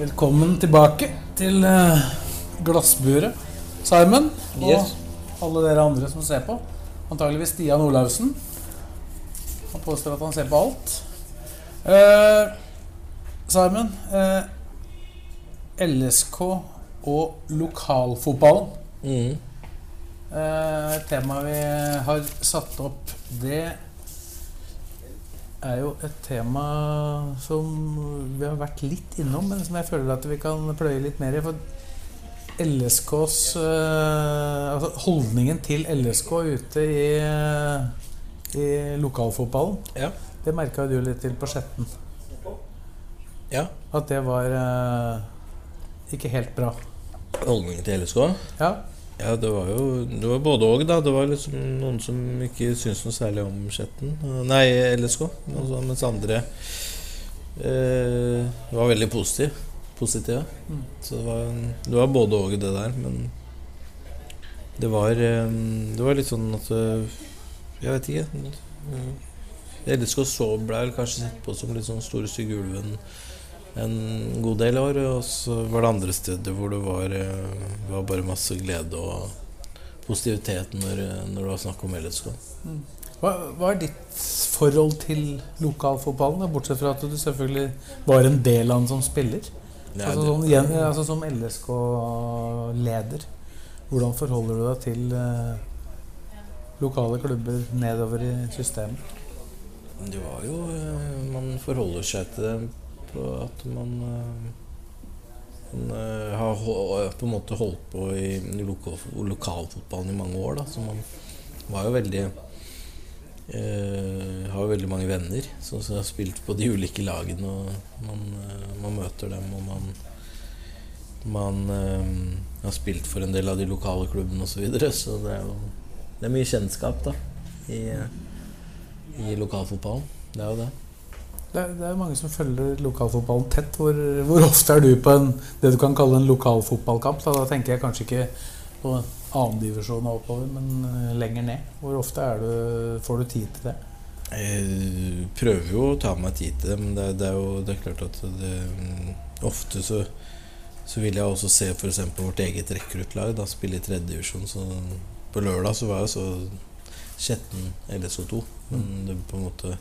Velkommen tilbake til uh, glassburet. Simon Yes. og alle dere andre som ser på. Antageligvis Stian Olaussen. Han påstår at han ser på alt. Eh, Simon, eh, LSK og lokalfotballen. Mm. Eh, Temaet vi har satt opp, det er jo et tema som vi har vært litt innom, men som jeg føler at vi kan pløye litt mer i. For LSKs eh, Altså holdningen til LSK ute i, i lokalfotballen, Ja. det merka du litt til på Skjetten. ja. At det var eh, ikke helt bra. Holdningen til LSK? Ja. Ja, det var jo det var både og, da. Det var liksom noen som ikke syntes noe særlig om Skjetten. Nei, LSK. Altså, mens andre eh, var veldig positive. positive. Mm. Så det var, det var både og, det der. Men det var, eh, det var litt sånn at eh, Jeg vet ikke. eh, LSK så ble vel kanskje sett på som litt sånn store, stygge ulven en god del år. Og så var det andre steder hvor det var, eh, var bare masse glede og positivitet når, når det var snakk om LSK. Hva, hva er ditt forhold til lokalfotballen? Bortsett fra at du selvfølgelig var en del av den som spiller. Ja, altså, igjen, altså Som LSK-leder, hvordan forholder du deg til eh, lokale klubber nedover i systemet? Det var jo eh, Man forholder seg til det på at man eh, man eh, har på en måte holdt på i lokalfotballen i mange år. Da. Så man var jo veldig eh, Har jo veldig mange venner som, har spilt på de ulike lagene. Og man, man møter dem, og man man eh, har spilt for en del av de lokale klubbene osv. Så, videre, så det er jo det er mye kjennskap da i, i lokalfotballen. Det er jo det. Det er, det er mange som følger lokalfotballen tett. Hvor, hvor ofte er du på en, det du kan kalle en lokalfotballkamp? Da, da tenker jeg kanskje ikke på annendivisjon og oppover, men eh, lenger ned. Hvor ofte du, får du tid til det? Jeg prøver jo å ta meg tid til det, men det, det er jo det er klart at det, mm, ofte så, så vil jeg også se f.eks. vårt eget rekruttlag spille i tredjedivisjon. Så på lørdag så var jeg så Skjetten LSO2. Men det på en måte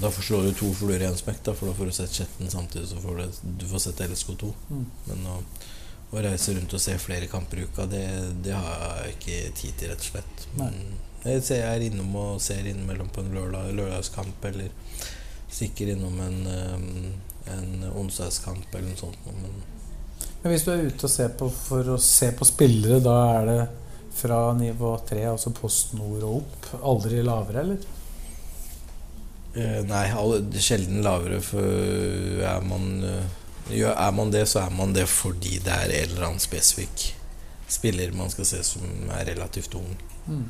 Da forslår du to fluer i en smekk, da, for da får du sett Skjetten samtidig så får du, du får sett LSK2. Mm. Men å, å reise rundt og se flere kamper i uka, det, det har jeg ikke tid til, rett og slett. Men jeg ser jeg er innom og ser innimellom på en lørdag, lørdagskamp, eller stikker innom en, um, en onsdagskamp eller noe sånt. Men Men hvis du er ute og ser på for å se på spillere, da er det fra nivå 3, altså Post Nord og opp? Aldri lavere, eller? Eh, Nei, sjelden lavere, for er man, eh, er man det, så er man det fordi det er en eller annen spesifikk spiller man skal se som er relativt ung. Mm.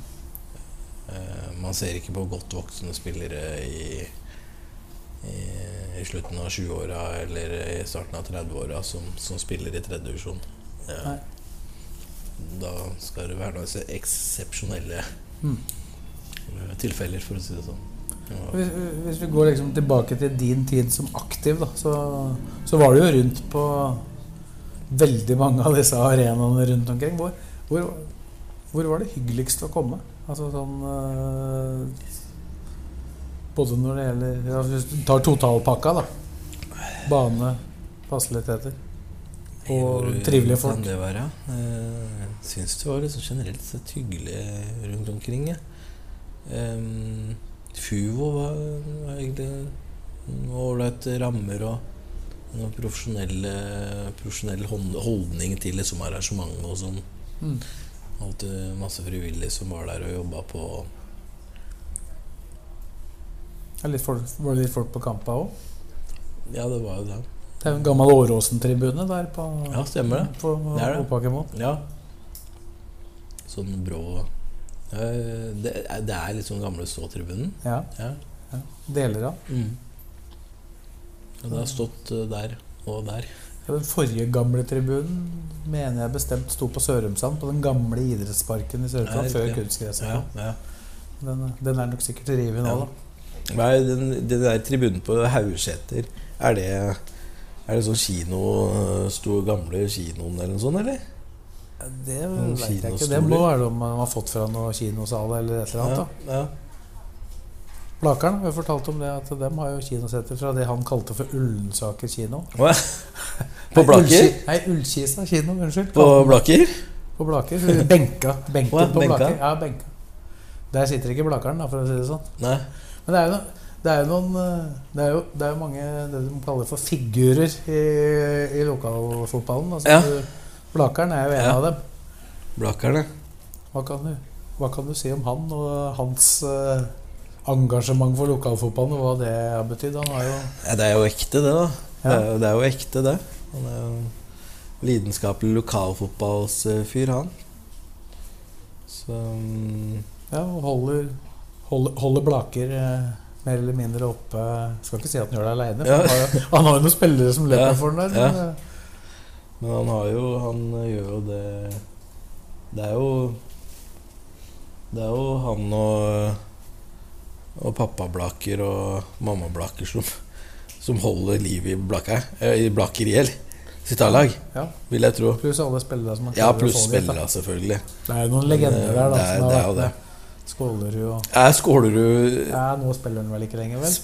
Eh, Man ser ikke på godt voksne spillere i, i, i slutten av 20-åra eller i starten av 30-åra som, som spiller i tredje divisjon. Ja. Da skal det være noen eksepsjonelle Mm. eh, tilfeller, for å si det sånn. Hvis, hvis vi går liksom tilbake til din tid som aktiv, da, så, så var du jo rundt på veldig mange av disse arenaene rundt omkring. Hvor, hvor, hvor var det hyggeligst å komme? Altså sånn eh, Både når det gjelder ja, Hvis du tar totalpakka, da. Bane, fasiliteter og Hvor trivelige kan folk. det være? Jeg syns det var liksom generelt sett hyggelig rundt omkring. jeg. Em, Fuvo var, var egentlig ålreite rammer og en profesjonell holdning til liksom arrangementet og sånn. Mm. Alltid masse frivillige som var der og jobba på. Folk, var det litt folk på kampa òg? Ja, det var jo det. Det er jo en gammel Åråsen-tribune der på, Ja, stemmer det. på Det er det. Ja. Sånn brå Eh, det, er- det er sånn gamle ståtribunen. Ja, Ja. deler av. Mm. Det har stått eh, der og der. Ja, Den forrige gamle tribunen mener jeg bestemt sto på Sørumsand, på den gamle idrettsparken i Ja, Sørumsand, før kunstgresset Ja, ja. Den, den er nok sikkert revet nå, Ja. da. Er den, den der tribunen på Haugeseter Er det Er det sånn kino Stor gamle kinoen eller noe sånt, eller? Det veit jeg ikke. Det må være om man har fått fra noen kinosal eller et eller annet. da. ja. Blakeren har fortalt om det at dem har jo kinosetter fra det han kalte for Ullensaker kino. Hva? På Blaker? Nei, Ullkisa kino. Unnskyld. På Blaker? På Blaker. Benka. Benken Hva? på Benka? Blaker. Ja, benka. Der sitter ikke Blakeren, da, for å si det sånn. Nei. Men det er jo, noe det er noen eh, det er jo, det er jo mange det de kaller for figurer i, i lokalfotballen. Altså, Ja. Blakeren er jo en Ja. av dem. Blakerne. Hva kan, du, hva kan du si om han og hans eh, engasjement for lokalfotballen, og hva det har betydd? Han har jo Ja, det er jo ekte, det, da. Det, er, jo- det er jo ekte, det. Han er jo lidenskapelig lokalfotballsfyr, han. Så mm, Ja, og holder, holder, holder Blaker eh, mer eller mindre oppe Skal ikke si at han gjør det aleine, Ja. han, har jo- noen spillere som Ja, for ham der. ja. men, eh, Men han har jo Han gjør jo det Det er jo Det er jo han og Og pappa-Blaker og mamma-Blaker som, som holder liv i Blaker eh, I Blaker IL sitt A-lag, Ja. vil jeg tro. Pluss alle spillere som han Ja, pluss spillere, selvfølgelig. Det er jo noen legender der da det er- som det er jo det. Skålerud og Er Skålerud Ja, nå spiller han vel ikke lenger, vel?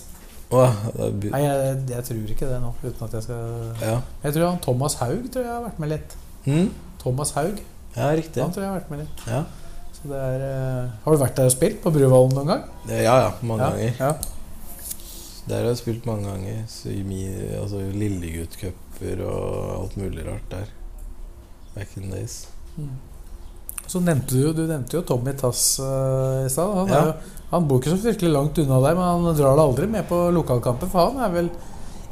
Nei, jeg, jeg tror ikke det nå, uten at jeg skal Ja. Jeg tror han Thomas Haug tror jeg har vært med litt. Mm? Thomas Haug, ja, riktig. han tror jeg har vært med litt. Ja. Så det er uh... Har du vært der og spilt på Bruvollen noen gang? ja, ja, mange ja. ganger. Ja. Der har jeg spilt mange ganger. Så i altså Lillegutt-cuper og alt mulig rart der. Back in days. days. Så nevnte du, du nevnte jo Tommy Tass uh, i stad. Han, Ja. han bor ikke så fryktelig langt unna deg, men han drar deg aldri med på lokalkamper. For han er vel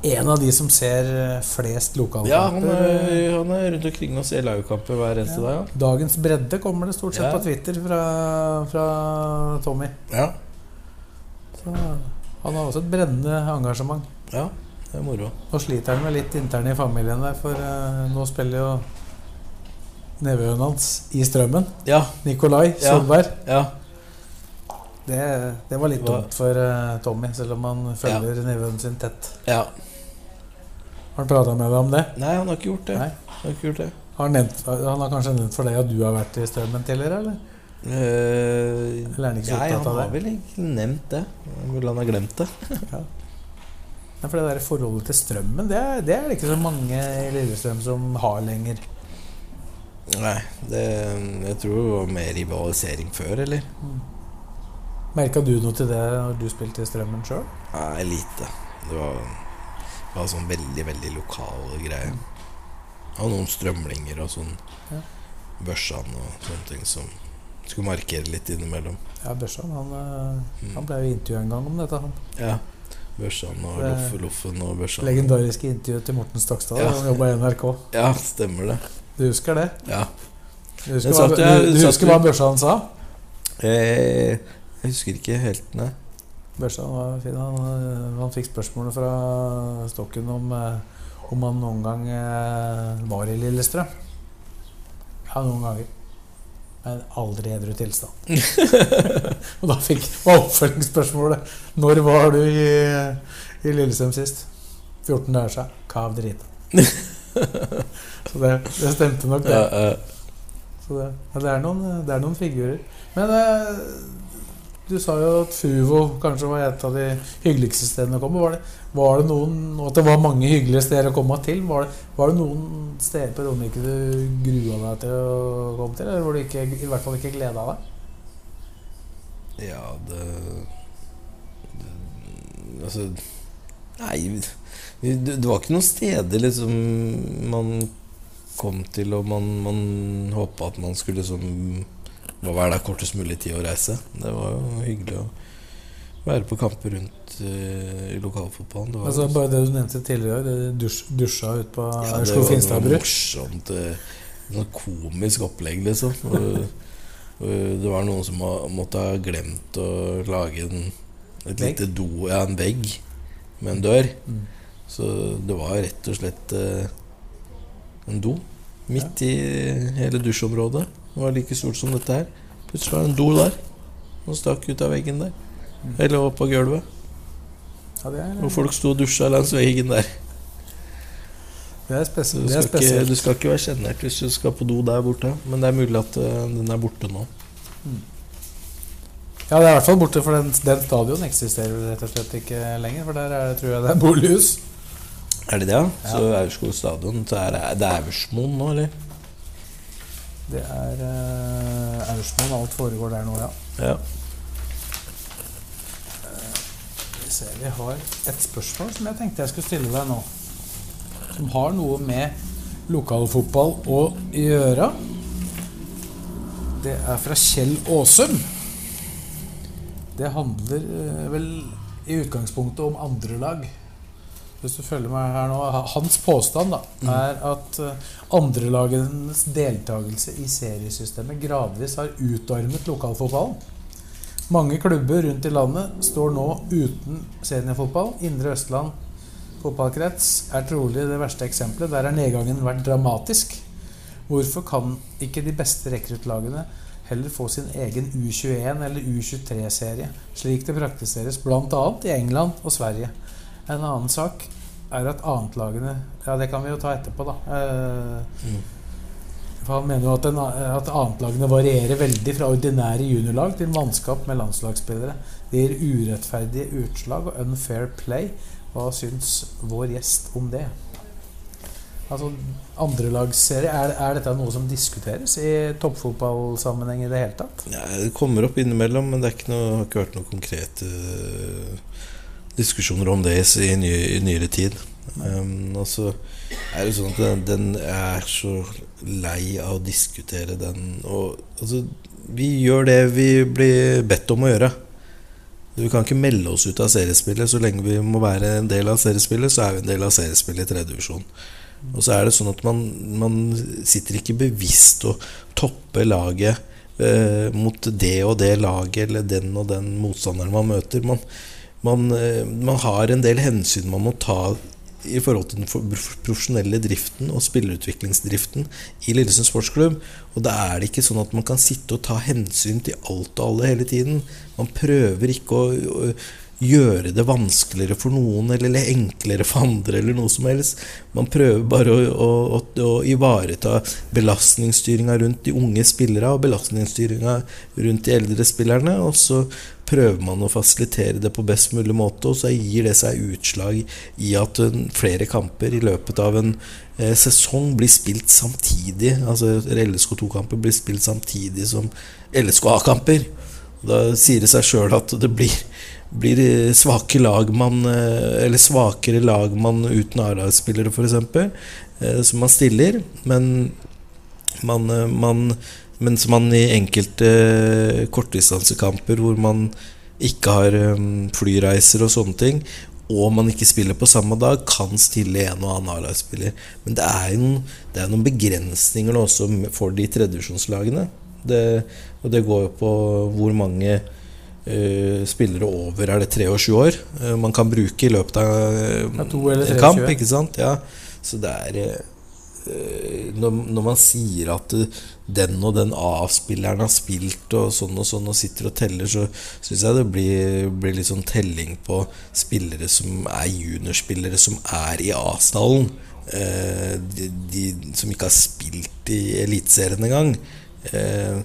en av de som ser eh, flest lokalkamper. Ja, han er, han er rundt omkring og ser livekamper hver eneste Ja. dag. Dagens bredde kommer det stort sett Ja. på Twitter fra, fra Tommy. Ja. Så han har også et brennende engasjement. ja, det er moro. Nå sliter han med litt internt i familien der, for uh, nå spiller jo nevøen hans i Strømmen. Ja, Nikolai Solberg. ja. Det, det var litt dumt for uh, Tommy, selv om han følger nevøen sin tett. ja. Har han prata med deg om det? Nei, han har ikke gjort det. Nei. Han har ikke gjort det. Har han, nevnt, han har kanskje nevnt for deg at du har vært i Strømmen tidligere? eller? Uh, Eller er han ikke så nei, opptatt han har vel egentlig nevnt det. Mulig han har glemt det. Nei, for det der forholdet til Strømmen, det er, det er det ikke så mange i Lillestrøm som har lenger. Nei, det, jeg tror det var mer rivalisering før, eller? Merka du noe til det når du spilte i Strømmen sjøl? Nei, lite. Det var, det var sånn veldig, veldig lokal greie. Og noen strømlinger og sånn. Ja. Børsan og sånne ting som skulle markere litt innimellom. Ja, Børsan han, eh, Mm. han ble jo intervjua en gang om dette. han Ja. Børsan og Loffe Loffen og Børsan. Legendariske intervjuet til Morten Stakstad. Ja. han jobba i NRK. Ja, stemmer det. Du husker det? Ja. Du husker, hva, du, du husker hva Børsan sa? Eh, jeg husker ikke helt, nei. Børsan var fin. Han, eh, han fikk spørsmålet fra Stokken om, eh, om han noen gang eh, var i Lillestrøm. Ja, noen ganger. Men aldri edru tilstand. Og da fikk var oppfølgingsspørsmålet Når var du i, i Lillestrøm sist? 14 dager siden. Kav drita. Så det, det stemte nok, det. Ja, eh, Så det, ja, det, er noen, det er noen figurer. Men eh, du sa jo at Fuvo kanskje var et av de hyggeligste stedene å komme. Var det, var det noen, at det var mange hyggelige steder å komme til? Var det, var det noen steder på Romerike du grua deg til å komme til? Eller hvor du ikke, i hvert fall ikke gleda deg? ja, det, Altså Nei, det, det var ikke noen steder liksom man kom til, og man, man håpa at man skulle liksom være der kortest mulig tid å reise. Det var jo hyggelig å være på kamper rundt uh, i lokalfotballen. Det var Altså, bare det du nevnte tidligere, det dusj, dusja ut på Ja, det Oslo var noe morsomt Sånn komisk opplegg, liksom. Det var noen som måtte ha glemt å lage en, et Vegg? lite do Ja, en vegg med en dør. Mm. Så det var rett og slett eh, en do midt i hele dusjområdet. Det var like stort som dette her. Plutselig var det en do der. Og stakk ut av veggen der. Mm. Eller opp av gulvet. Ja, er, Og folk sto og dusja langs veggen der. det er, spesielt. spes du, det er ikke, du skal ikke være sjenert hvis du skal på do der borte. Men det er mulig at eh, den er borte nå. Ja, det er i hvert fall borte, for den, den stadion eksisterer rett og slett ikke lenger. For der er, tror jeg det er bolighus. Er det det, ja? Så Aurskog stadion så er det, det er Aursmoen nå, eller? Det er uh, Aursmoen. Alt foregår der nå, ja. Ja. Vi ser vi har et spørsmål som jeg tenkte jeg skulle stille deg nå. Som har noe med lokalfotball å gjøre. Det er fra Kjell Aasum. Det handler eh, vel i utgangspunktet om andre lag. Hvis du følger meg her nå Hans påstand da, er at uh, andrelagenes deltakelse i seriesystemet gradvis har utarmet lokalfotballen. Mange klubber rundt i landet står nå uten seniorfotball. Indre Østland fotballkrets er trolig det verste eksempelet. Der har nedgangen vært dramatisk. Hvorfor kan ikke de beste rekruttlagene heller få sin egen U21 eller U23-serie, slik det praktiseres bl.a. i England og Sverige? En annen sak er at annetlagene Ja, det kan vi jo ta etterpå, da. Eh, for Han mener jo at, den, at annetlagene varierer veldig fra ordinære juniorlag til mannskap med landslagsspillere. Det gir urettferdige utslag og unfair play. Hva syns vår gjest om det? Altså, Andrelagsserie, er, er dette noe som diskuteres i toppfotballsammenheng i det hele tatt? Ja, det kommer opp innimellom, men det er ikke noe, har ikke vært noen konkrete øh, diskusjoner om det i, ny, i nyere tid. Um, og så er det sånn at den, den er så lei av å diskutere den og, altså, Vi gjør det vi blir bedt om å gjøre. Vi kan ikke melde oss ut av seriespillet. Så lenge vi må være en del av seriespillet, så er vi en del av seriespillet i tredje divisjon. Og så er det sånn at man, man sitter ikke bevisst og topper laget eh, mot det og det laget eller den og den motstanderen man møter. Man, man, eh, man har en del hensyn man må ta i forhold til den profesjonelle driften og spillerutviklingsdriften i Lillesund sportsklubb. Og da er det ikke sånn at man kan sitte og ta hensyn til alt og alle hele tiden. Man prøver ikke å, gjøre det vanskeligere for noen eller enklere for andre eller noe som helst. Man prøver bare å, å, å, å ivareta belastningsstyringa rundt de unge spillere og belastningsstyringa rundt de eldre spillerne. Og så prøver man å fasilitere det på best mulig måte, og så gir det seg utslag i at flere kamper i løpet av en eh, sesong blir spilt samtidig. Altså LSK2-kamper blir spilt samtidig som LSK-A-kamper. Da sier det seg sjøl at det blir, blir eh, svake lag man eh, Eller svakere lag man uten A-lagsspillere, f.eks., eh, som man stiller. Men man, eh, man mens man i enkelte eh, kortdistansekamper hvor man ikke har eh, flyreiser og sånne ting, og man ikke spiller på samme dag, kan stille en og annen A-lagsspiller. Men det er, noen, det er noen begrensninger nå også for de tredjevisjonslagene. Og det går jo på hvor mange uh, spillere over er det tre og sju år uh, man kan bruke i løpet av uh, en kamp. Ikke sant? Ja. Så det er når, når man sier at eh, den og den A-spilleren har spilt og sånn og sånn og sitter og teller, så syns jeg det blir, blir litt sånn telling på spillere som er juniorspillere, som er i A-stallen. Eh, de, de som ikke har spilt i Eliteserien engang, eh,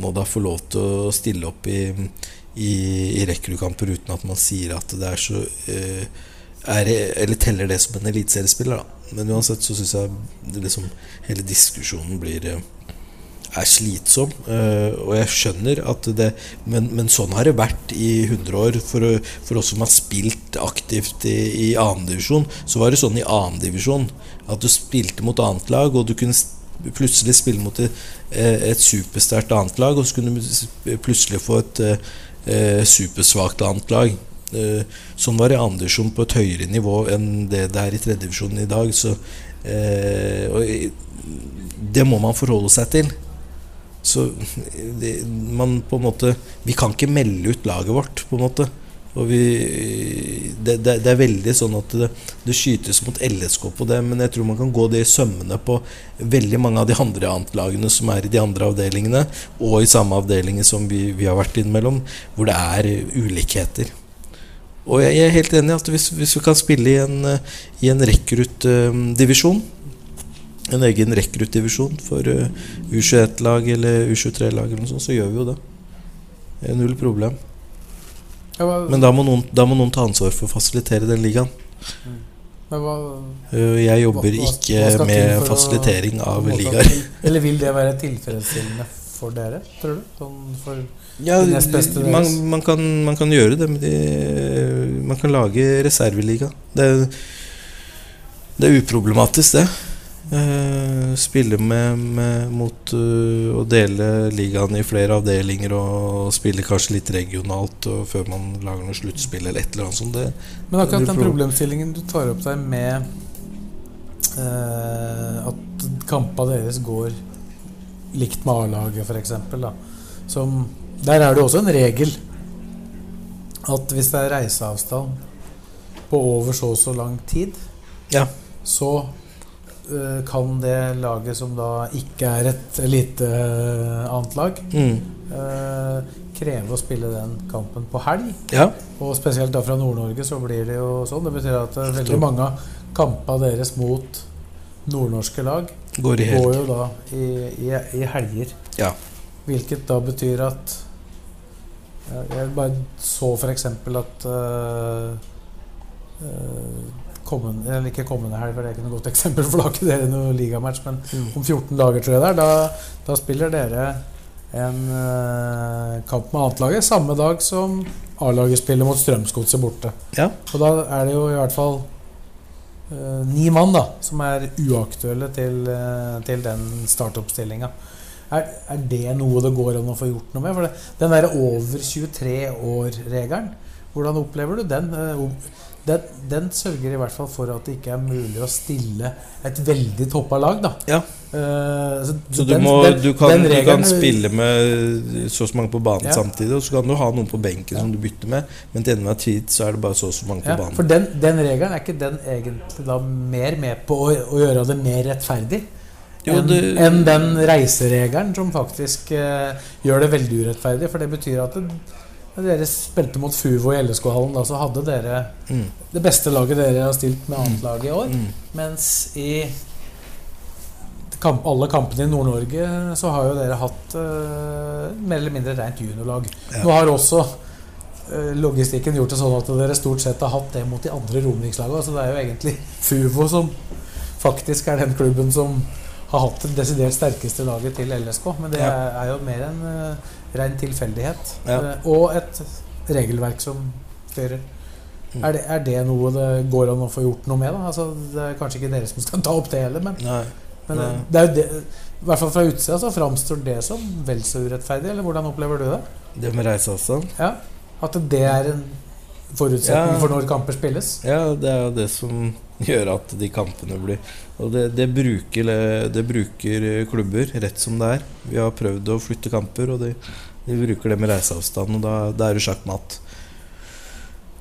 må da få lov til å stille opp i, i, i rekruttkamper uten at man sier at det er så eh, er, Eller teller det som en eliteseriespiller, da. Men uansett så syns jeg liksom, hele diskusjonen blir eh, er slitsom. eh, og jeg skjønner at det Men, men sånn har det vært i 100 år. For, for oss som har spilt aktivt i, i annendivisjon, så var det sånn i annendivisjon at du spilte mot annet lag, og du kunne plutselig spille mot et, eh, et supersterkt annet lag, og så kunne du plutselig få et, eh, eh, supersvakt annet lag. Sånn var det i andredivisjon på et høyere nivå enn det det er i tredjedivisjon i dag. Så, det må man forholde seg til. Så det, man på en måte Vi kan ikke melde ut laget vårt, på en måte. Og vi, det, det, det er veldig sånn at det, det skytes mot LSK på det, men jeg tror man kan gå det i sømmene på veldig mange av de andre antlagene som er i de andre avdelingene, og i samme avdelinger som vi, vi har vært innimellom, hvor det er ulikheter. Og jeg, jeg er helt enig i at hvis, hvis vi kan spille i en, eh, i en rekruttdivisjon en egen rekruttdivisjon for uh, U21-lag eller U23-lag, eller noe sånt, så gjør vi jo det. Det er null problem. Men da må, noen, da må noen ta ansvar for å fasilitere den ligaen. hva, Uh, Jeg jobber Hva- ikke med å- fasilitering av ligaer. Eller vil det være tilfredsstillende for dere, tror du? Sånn for Ja, man, man, kan, man kan gjøre det, men de, man kan lage reserveliga. Det, det er uproblematisk, det. Eh, spille med, med mot uh, å dele ligaen i flere avdelinger og spille kanskje litt regionalt før man lager noe sluttspill eller et eller annet sånt. Det, Men akkurat den problemstillingen du tar opp der med uh, at kampene deres går likt med A-laget, f.eks. Som Der er det også en regel at hvis det er reiseavstand på over så og så lang tid, Ja. så kan det laget som da ikke er et elite eh, annet lag, mm, eh, kreve å spille den kampen på helg. ja. Og spesielt da fra Nord-Norge så blir det jo sånn. Det betyr at eh, veldig mange av kampene deres mot nordnorske lag Går går jo da i, i, i helger. Ja. Hvilket da betyr at Jeg bare så f.eks. at uh, kommende, eller ikke kommende helg, for det er ikke noe godt eksempel, for da har ikke dere noe ligamatch, men Mm. om 14 dager, tror jeg det er, da, da spiller dere en uh, kamp med annetlaget samme dag som A-laget spiller mot Strømsgodset borte. Ja. Og da er det jo i hvert fall uh, ni mann da som er uaktuelle til, uh, til den startoppstillinga. Er, er det noe det går an å få gjort noe med? For det, den der over 23 år-regelen, hvordan opplever du den? Eh, Den, den sørger i hvert fall for at det ikke er mulig å stille et veldig toppa lag, da. Ja. Uh, så Så du, den- må, du, kan, regelen, du kan spille med så og så mange på banen Ja. samtidig, og så kan du ha noen på benken som du bytter med, men til enhver tid så er det bare så og så mange på Ja, banen. for den, den regelen er ikke den egentlig da mer med på å, å gjøre det mer rettferdig? Enn enn den reiseregelen som faktisk uh, gjør det veldig urettferdig. For det betyr at det, dere spilte mot Fuvo i LSK-hallen, da så hadde dere Mm. det beste laget dere har stilt med annet lag i år. Mm. Mens i kamp, alle kampene i Nord-Norge så har jo dere hatt uh, mer eller mindre rent juniorlag. Ja. Nå har også uh, logistikken gjort det sånn at dere stort sett har hatt det mot de andre romerikslagene. Så det er jo egentlig Fuvo som faktisk er den klubben som har hatt det desidert sterkeste laget til LSK. Men det Ja. er, er jo mer enn uh, ren tilfeldighet. Ja. Eh, og et regelverk som styrer. Mm. Er, det, er det noe det går an å få gjort noe med? Altså, det er kanskje ikke dere som skal ta opp det heller, men, Nei. men Nei. det er det, i hvert fall fra utsida så framstår det som vel så urettferdig. Eller hvordan opplever du det? Det med reiseavstand? Ja, At det er en forutsetning Ja. for når kamper spilles? Ja, det er jo det som gjør at de kampene blir Og det, det, bruker, det bruker klubber rett som det er. Vi har prøvd å flytte kamper, og de, de bruker det med reiseavstand, og da, da er det sjakkmatt.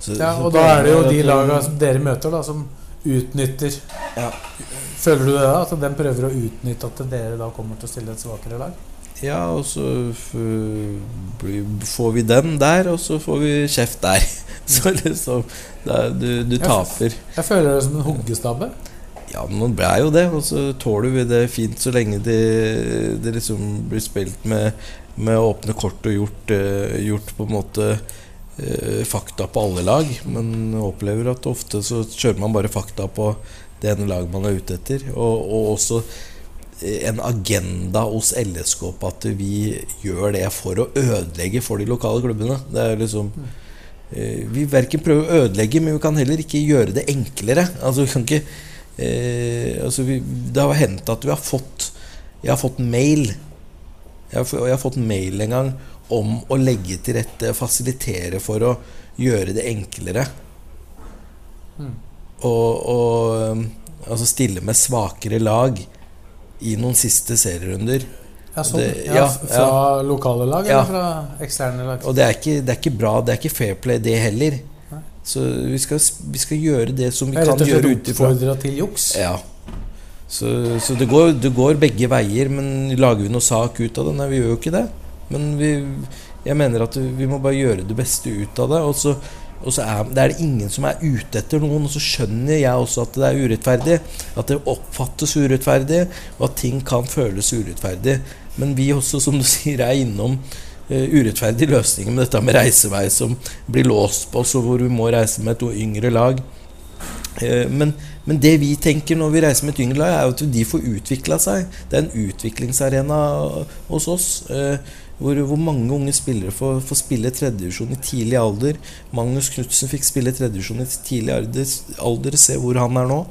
Så- Ja, og da er det jo de laga dere møter, da, som utnytter Ja. Føler du det da? At den prøver å utnytte at dere da kommer til å stille et svakere lag? Ja, og så får vi den der, og så får vi kjeft der. Så liksom det er, du, du taper. Jeg føler det som en hoggestabbe. Ja, men det er jo det, og så tåler vi det fint så lenge det, det liksom blir spilt med, med åpne kort og gjort, eh, gjort på en måte eh, fakta på alle lag. Men opplever at ofte så kjører man bare fakta på det ene laget man er ute etter. Og, og også en agenda hos LSK på at vi gjør det for å ødelegge for de lokale klubbene. Det er liksom eh, Vi verken prøver å ødelegge, men vi kan heller ikke gjøre det enklere. Altså vi kan ikke eh, altså vi, Det har hendt at vi har fått Jeg har fått mail jeg har, jeg har fått mail en gang om å legge til rette, fasilitere for å gjøre det enklere. Og, og um, altså stille med svakere lag i noen siste serierunder. Ja, sånn. Det- ja, ja, fra lokale lag Ja. eller fra eksterne lag? Og det er, ikke, det er ikke bra, det er ikke fair play, det heller. Så vi skal, vi skal gjøre det som vi Jeg er kan rett og slett gjøre ut til juks? Ja. Så, så det, går, det går begge veier, men lager vi noe sak ut av det? Nei, vi gjør jo ikke det. Men vi, jeg mener at vi må bare gjøre det beste ut av det. Og så, og så er det er ingen som er ute etter noen. Og så skjønner jeg også at det er urettferdig. At det oppfattes urettferdig, og at ting kan føles urettferdig. Men vi også, som du sier, er innom uh, urettferdige løsninger med dette med reisevei som blir låst på oss, og hvor vi må reise med et yngre lag. Uh, Men, men det vi tenker når vi reiser med et yngre lag, er at de får utvikla seg. Det er en utviklingsarena hos oss. eh, Hvor, hvor mange unge spillere får, får spille tredjevisjon i tidlig alder. Magnus Knutsen fikk spille tredjevisjon i tidlig alder. Se hvor han er nå.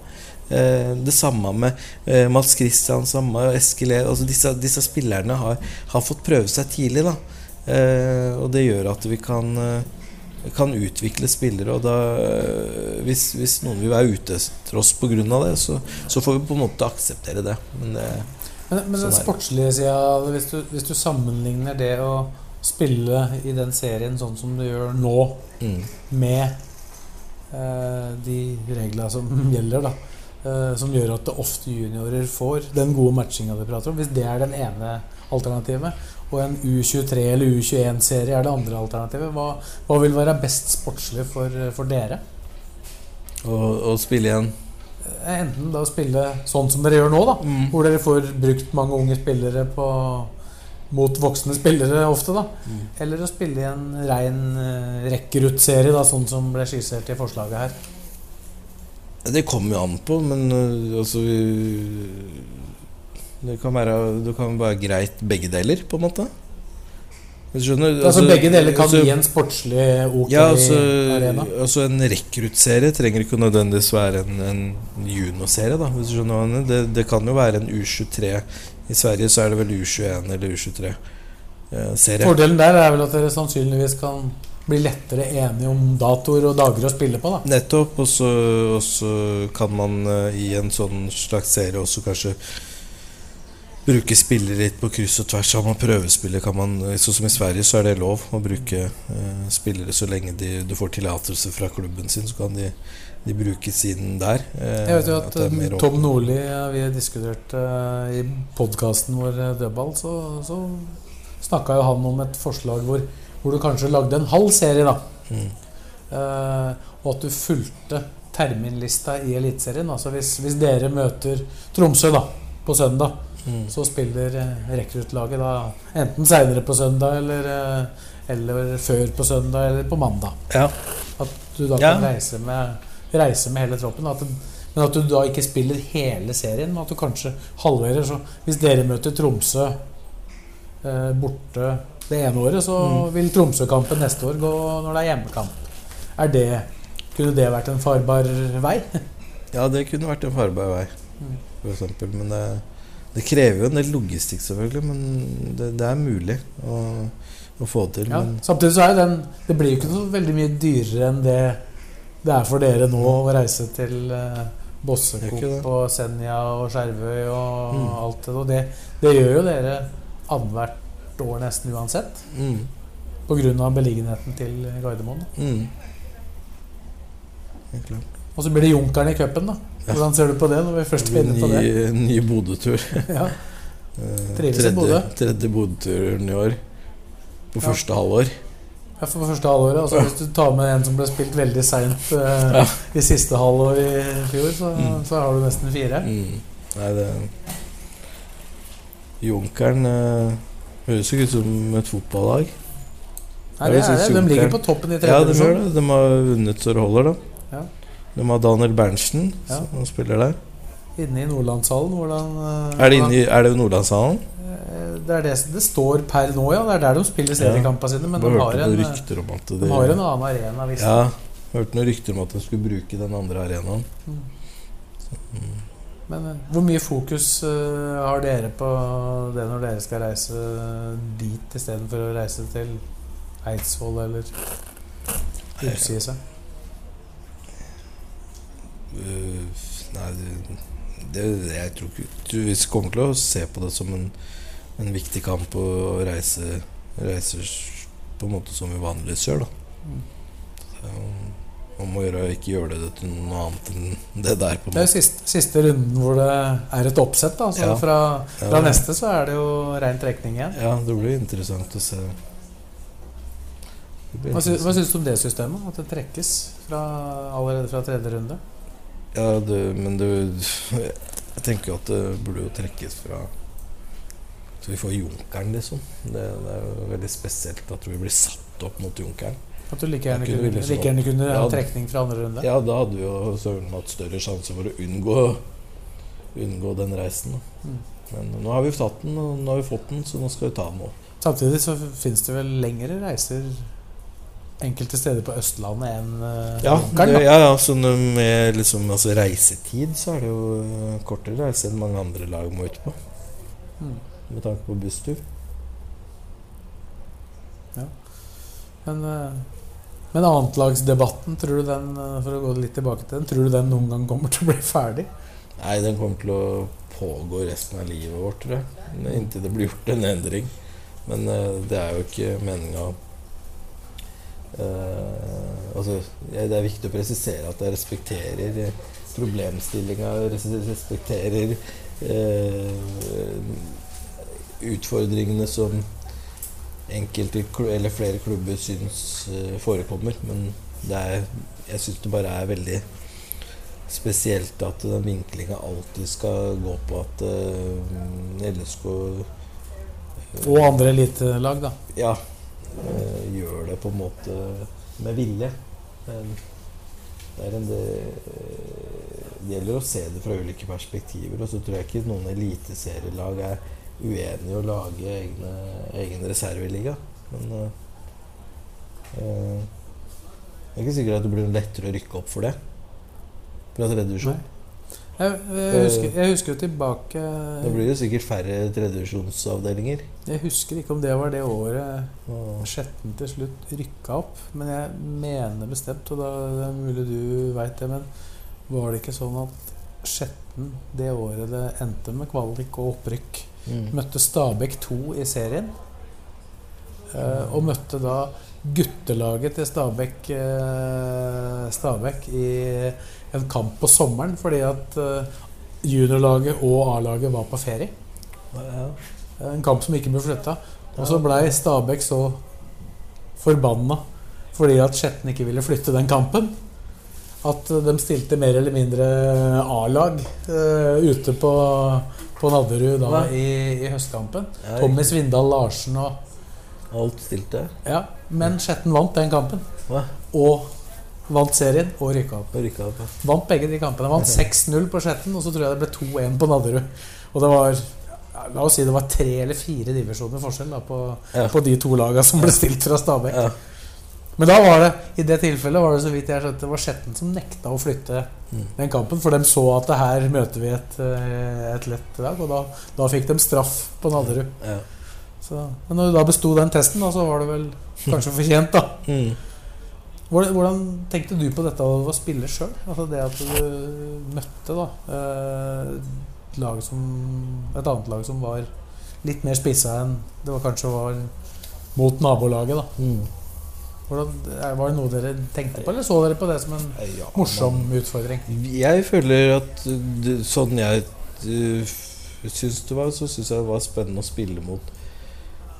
Eh, det samme med eh, Mats Christian, samme Eskil. Altså disse, disse spillerne har, har fått prøve seg tidlig. Da. Eh, og det gjør at vi kan kan utvikle spillere. Og da, hvis, hvis noen vil være ute etter oss pga. det, så, så får vi på en måte akseptere det. Men det, Men, men den sportslige sida, hvis, du- hvis du sammenligner det å spille i den serien sånn som du gjør nå, mm, med eh, de reglene som gjelder, da, eh, som gjør at det ofte juniorer får den gode matchinga du prater om, hvis det er den ene alternativet, og en U23 eller U21-serie er det andre alternativet, hva, hva vil være best sportslig for, for dere? Å spille igjen. Enten da spille sånn som dere gjør nå, da, Mm. hvor dere får brukt mange unge spillere på, mot voksne spillere ofte, da. Mm. Eller å spille i en rein uh, rekkerutt-serie, da, sånn som ble skissert i forslaget her. Det kommer jo an på, men uh, altså vi- det kan, være, det kan være greit begge deler, på en måte. Hvis du skjønner? Altså, begge deler kan altså- gi en sportslig ok Ja, altså, arena. altså En rekruttserie trenger ikke nødvendigvis være en, en juniorserie. da, hvis du skjønner. Det, det kan jo være en U23. I Sverige så er det vel U21 eller U23-serie. Fordelen der er vel at dere sannsynligvis kan bli lettere enige om datoer og dager å spille på, da. Nettopp. Og så, kan man eh, i en sånn slags serie også kanskje bruke spillere litt på kryss og tvers. Har man prøvespiller, kan man Sånn som i Sverige, så er det lov å bruke eh, spillere så lenge de, du får tillatelse fra klubben sin. Så kan de, de bruke siden der. Eh, Jeg vet jo at, mer eh, Tom. Nordli ja, Vi diskuterte eh, i podkasten vår eh, Dødball, så, så snakka jo han om et forslag hvor, hvor du kanskje lagde en halv serie, da. Mm. Eh, og at du fulgte terminlista i Eliteserien. Altså hvis, hvis dere møter Tromsø da, på søndag, Mm. så spiller eh, rekruttlaget da enten seinere på søndag eller, eh, eller før på søndag eller på mandag. Ja. At du da Ja. kan reise med, reise med hele troppen. At, men at du da ikke spiller hele serien, men at du kanskje halverer. Så hvis dere møter Tromsø eh, borte det ene året, så Mm. vil Tromsø-kampen neste år gå når det er hjemmekamp. Er det, kunne det vært en farbar vei? ja, det kunne vært en farbar vei, Mm. for eksempel. Men det, det krever jo en del logistikk, selvfølgelig. Men det, det er mulig å, å få til. Ja. Men Samtidig så er den Det blir jo ikke så veldig mye dyrere enn det det er for dere nå å reise til eh, Bossekop og Senja og Skjervøy og Mm. alt det. Og det, det gjør jo dere annethvert år nesten uansett. mm, Pga. beliggenheten til Gardermoen. mm. Og så blir det Junkeren i cupen, da. Ja. Hvordan ser du på det når vi først er inne på det? Ny, ny Bodø-tur. Ja. Eh, Trives i tredje- Bodø. Tredje Bodø-turen i år. På Ja. første halvår. Ja, for første halvåret. Altså, hvis du tar med en som ble spilt veldig seint eh, Ja. i siste halvår i fjor, så, Mm. så har du nesten fire. Mm. Nei, det Junkeren eh, høres jo ikke ut som et fotballag. Nei, det er det. De ligger på toppen i Ja, tredje de gjør det. De har vunnet så det holder, da. Ja. De har Daniel Berntsen, Ja. som spiller der. Inne i Nordlandshallen. Hvordan, eh, Er det, inne i, er det Nordlandshallen? Eh, Det er det det står per nå, ja. Det er der de spiller seriekampene sine. Men de har, en, eh, de de har en annen arena. visst. Ja, hørte noen rykter om at de skulle bruke den andre arenaen. Men eh, hvor mye fokus uh, har dere på det når dere skal reise dit istedenfor å reise til Eidsvoll eller Ullkisa? Øh, nei, det, det, jeg tror ikke Du Vi kommer til å se på det som en, en viktig kamp å reise, reiser på en måte som vi vanligvis gjør. Da. Om å gjøre ikke gjøre det til noe annet enn det der. Det er jo siste, siste runden hvor det er et oppsett. da Så Ja. fra, fra Ja. neste så er det jo rein trekning igjen. Ja, det blir interessant å se. Hva, sy, hva syns du om det systemet? At det trekkes fra, allerede fra tredje runde? Ja, du, men du Jeg tenker jo at det burde jo trekkes fra Så vi får Junkeren, liksom. Det, det er jo veldig spesielt at vi blir satt opp mot Junkeren. At du like gjerne kunne kunne, like gjerne kunne ha trekning fra andre runde? Ja, da hadde vi jo søren hatt større sjanse for å unngå Unngå den reisen. Mm. Men nå har vi tatt den, og nå har vi fått den, så nå skal vi ta den nå. Samtidig så finnes det vel lengre reiser enkelte steder på Østlandet enn uh, Ja, Junkeren, ja, ja så med liksom, altså reisetid så er det jo eh, kortere reise enn mange andre lag må ut på. Mm. Med tanke på busstur. Men, uh, men annetlagsdebatten, tror du den eh, for å gå litt tilbake til den, tror du den noen gang kommer til å bli ferdig? Nei, den kommer til å pågå resten av livet vårt, tror jeg. Inntil det blir gjort en endring. Men eh, det er jo ikke meninga Altså, det er viktig å presisere at jeg respekterer problemstillinga, respekterer uh, utfordringene som enkelte eller flere klubber syns uh, forekommer. Men det er, jeg syns det bare er veldig spesielt at den vinklinga alltid skal gå på at LSK Og andre elitelag, da. ja, eh, gjør det på en måte med vilje. Det, en det, det gjelder å se det fra ulike perspektiver. Og så tror jeg ikke noen eliteserielag er uenig i å lage egne, egen reserveliga. Men eh, eh, er ikke sikkert at det blir lettere å rykke opp for det. Fra tredje divisjon. Nei. Jeg, jeg, husker, jeg husker jo tilbake Da blir det sikkert færre tredjevisjonsavdelinger. Jeg husker ikke om det var det året Skjetten til slutt rykka opp. Men jeg mener bestemt, og da det er mulig du veit det, men var det ikke sånn at Skjetten det året det endte med kvalik og opprykk, mm. møtte Stabæk 2 i serien? Eh, og møtte da guttelaget til Stabæk, eh, Stabæk i en kamp på sommeren fordi at eh, juniorlaget og A-laget var på ferie. ja. En kamp som ikke ble flytta. Og så blei Stabæk så forbanna fordi at Skjetten ikke ville flytte den kampen. At de stilte mer eller mindre A-lag uh, ute på, på Nadderud da i, i høstkampen. Ja, Tommy Svindal Larsen og Alt stilte. Ja, men Skjetten vant den kampen. Hva? Og vant serien og rykka opp. Rykka opp. ja. Vant begge de kampene. Vant 6-0 på Skjetten, og så tror jeg det ble 2-1 på Nadderud. Og det var La oss si det var tre eller fire divisjoner forskjell da, på, Ja. på de to lagene som ble stilt fra Stabæk. Ja. Men da var det i det tilfellet var det så vidt jeg skjønte, det var Skjetten som nekta å flytte Mm. den kampen. For de så at det her møter vi et, eh, et lett lag, og da, da fikk de straff på Nadderud. Ja. Så, men når du da besto den testen, da, så var det vel kanskje fortjent, da. Mm. Hvordan, hvordan tenkte du på dette å spille sjøl? Altså det at du møtte da eh, et, lag som, et annet lag som var litt mer spissa enn det var kanskje var mot nabolaget. da Mm. hvordan, Var det noe dere tenkte på, eller så dere på det som en Ja, morsom utfordring? Jeg føler at sånn jeg uh, syns det var, så syns jeg det var spennende å spille mot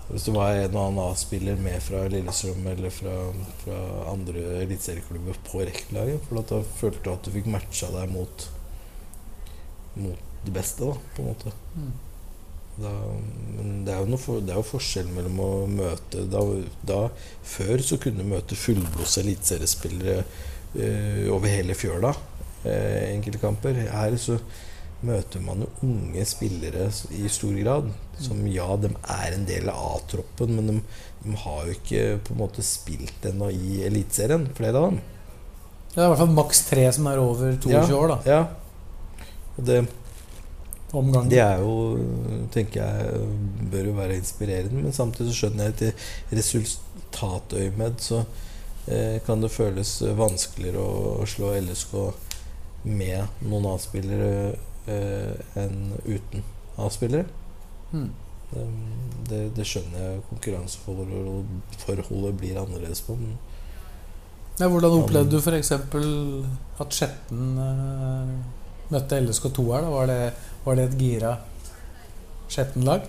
Hvis det var en og annen A-spiller med fra Lillestrøm eller fra, fra andre eliteserieklubber på rekkelaget. For at da følte du at du fikk matcha deg mot Mot det beste, da, på en måte. Mm. Da, men det er, for, det er jo forskjell mellom å møte da, da Før så kunne du møte fullblods eliteseriespillere eh, over hele fjøla. Eh, enkelte kamper. Her så møter man jo unge spillere i stor grad. Som ja, de er en del av A-troppen, men de, de har jo ikke på en måte spilt ennå i Eliteserien, flere av dem. Det er i hvert fall maks tre som er over 22 år. da Ja. Og det, Omgang. Det er jo, tenker jeg, bør jo være inspirerende. Men samtidig så skjønner jeg at i resultatøyemed så eh, kan det føles vanskeligere å, å slå LSK med noen A-spillere enn uten A-spillere. Mm. Det, det, det skjønner jeg konkurranseforholdet blir annerledes på. Men Ja, hvordan opplevde du f.eks. at Skjetten uh, møtte LSK2 her? Var, det, var det et gira Skjetten-lag?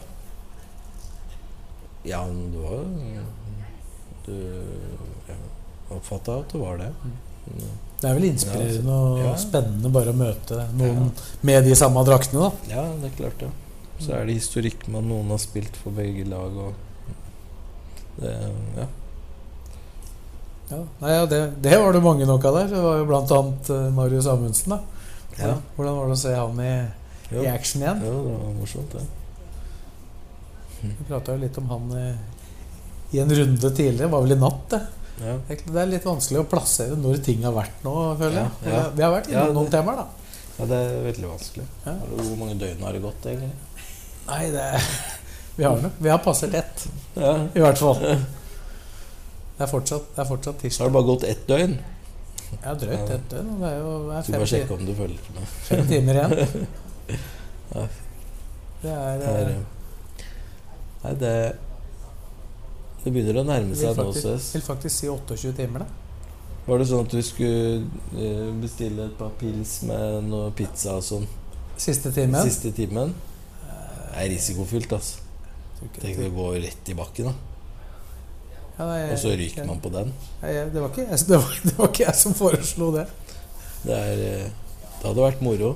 ja, det var Du Jeg oppfatta at det var det. Mm. Det er vel inspirerende og Ja. spennende bare å møte noen med de samme draktene, da. Ja, det er klart det. Så er det historikk med at noen har spilt for begge lag og det, ja. Ja, nei, ja, det, det var det mange nok av der. Det var jo blant annet eh, Marius Amundsen. da Ja. Hvordan, var det å se han i, i action igjen? Jo, det var morsomt, det. Vi prata jo litt om han i, i en runde tidligere. Det var vel i natt, det. Ja. Det er litt vanskelig å plassere når ting har vært nå, føler jeg. Ja, ja. Vi har vært innom Ja, det- noen temaer, da. ja, det er veldig vanskelig. Ja. Hvor mange døgn har det gått, egentlig? Nei, det Vi har nok Vi har passert ett, Ja. i hvert fall. Det er fortsatt, det er fortsatt Så har det bare gått ett døgn. Har drøyt ett døgn. og Det er jo det er fem, bare sjekke om du følger med. fem timer igjen. Ja. Det er er, eh, Nei, det Det begynner å nærme seg faktisk, Ses. vil faktisk si 28 timer, da. Var det sånn at du skulle eh, bestille et par pils med noe pizza og sånn Siste timen. siste timen? Det er risikofylt, altså. Tenk å gå rett i bakken, da. Ja, nei, Og så ryker man på den. Nei, det, var ikke, jeg- det, var, det var ikke jeg som foreslo det. Det er eh, Det hadde vært moro.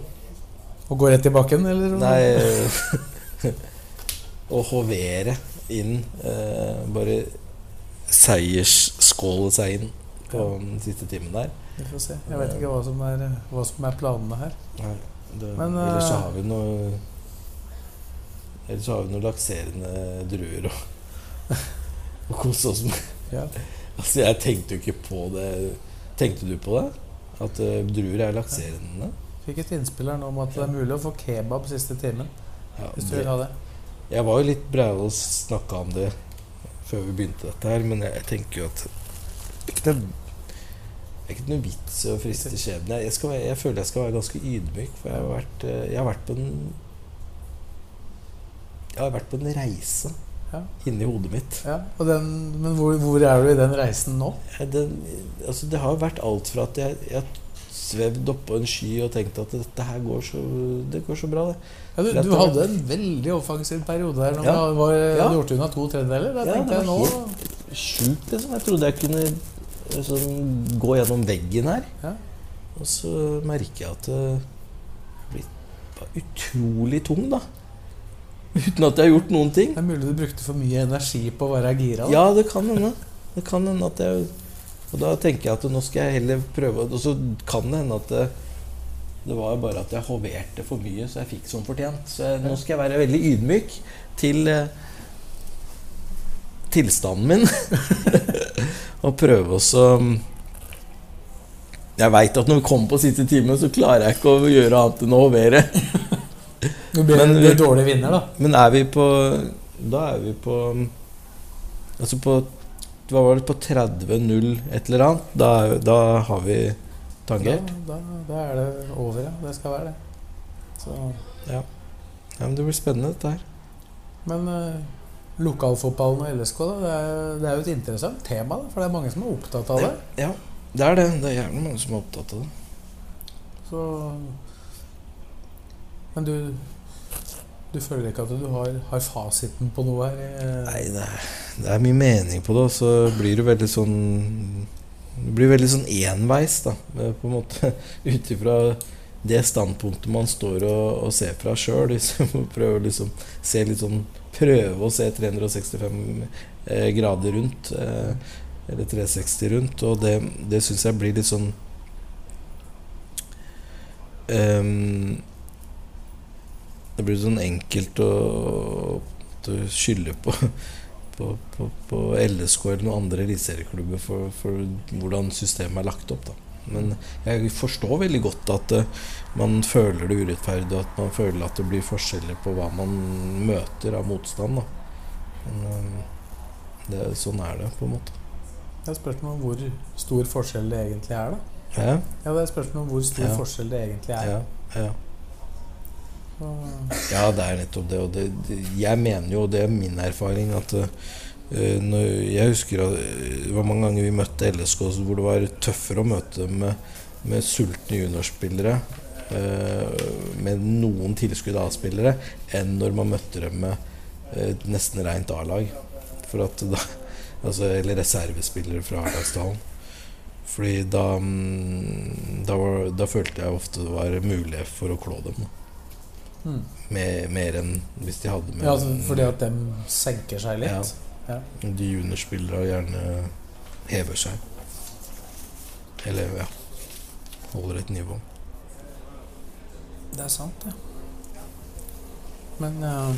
Å gå rett i bakken, eller? Nei eh, Å hovere inn eh, Bare seiersskåle seg inn på den siste timen der. Vi får se. Jeg vet ikke hva som er, hva som er planene her. Nei, det, Men, ellers så eh, har vi noe Ellers så har vi noe lakserende druer å, å kose oss med. Ja. Altså, jeg tenkte jo ikke på det. Tenkte du på det? At uh, druer er lakserende? Fikk et innspill her nå om at det er mulig å få kebab siste timen. Ja, Hvis du det, vil ha det. Jeg var jo litt breial og snakka om det før vi begynte dette her, men jeg, jeg tenker jo at det er ikke noe, det er ikke noe vits å friste skjebnen. Jeg, jeg, jeg føler jeg skal være ganske ydmyk, for jeg har vært, eh, jeg har vært på en Jeg har vært på en reise Ja. inni hodet mitt. Ja, den, men hvor, hvor er du i den reisen nå? Den, altså det har vært alt fra at jeg, jeg svevd oppå en sky og tenkt at dette her går så, det går så bra, det. Ja, du, du hadde en veldig offensiv periode der når Ja. du var Ja. gjort unna to tredjedeler. Ja, det jeg nå var Sjukt, liksom. Jeg trodde jeg kunne liksom, gå gjennom veggen her. Ja. Og så merker jeg at det blir utrolig tung, da. Uten at jeg har gjort noen ting. Det er mulig du brukte for mye energi på å være gira. Da. Ja, det kan hende. Det kan hende at jeg Og da tenker jeg at nå skal jeg heller prøve Og så kan det hende at det, det var bare at jeg hoverte for mye, så jeg fikk som fortjent. Så jeg, nå skal jeg være veldig ydmyk til eh, tilstanden min. og prøve også Jeg veit at når vi kommer på siste time, så klarer jeg ikke å gjøre annet enn å hovere. Du blir Men- en dårlig vinner, da. Men er vi på Da er vi på Altså på Hva var det på 30-0 et eller annet? Da, da har vi tangert? Da, da, da er det over, ja. Det skal være det. Så, Ja. ja men det blir spennende, dette her. men uh, lokalfotballen og LSK, da, det er, det er jo et interessant tema. Da, for det er mange som er opptatt av det. Ja, det er det. Det er gjerne mange som er opptatt av det. Så Men du Du føler ikke at du har, har fasiten på noe her? eh? Nei, det er, det er mye mening på det, og så blir det veldig sånn Det blir veldig sånn enveis, da. eh, På en måte ut ifra det standpunktet man står og, og ser fra sjøl. Liksom, prøve liksom se litt sånn Prøve å se 365 eh, grader rundt. Eh, eller 360 rundt. Og det, det syns jeg blir litt sånn ehm, Det blir sånn enkelt å, å skylde på på, på, på LSK eller noen andre eliteserieklubber for, for hvordan systemet er lagt opp. da Men jeg forstår veldig godt at eh, man føler det urettferdig, og at man føler at det blir forskjeller på hva man møter av motstand. Da. Men eh, det, sånn er det, på en måte. Det er spørsmål om hvor stor forskjell det egentlig er, da. Ja, Ja, det er spørsmål om hvor stor Ja. forskjell det egentlig er. ja, ja. Ja, det er nettopp det. Og det, det jeg mener jo, og det er min erfaring, at uh, når, Jeg husker at eh, det var mange ganger vi møtte LSK hvor det var tøffere å møte dem med, med sultne juniorspillere. Uh, med noen tilskudd av spillere enn når man møtte dem med uh, nesten rent A-lag. For at da altså, Eller reservespillere fra A-lagsdalen. Fordi da, mm, da, var, da følte jeg ofte det var mulighet for å klå dem. Da. Mm. Mer, mer enn hvis de hadde med Ja, altså, fordi at dem senker seg litt. Ja. De juniorspillere gjerne hever seg. Eller ja Holder et nivå. Det er sant, det. Men uh,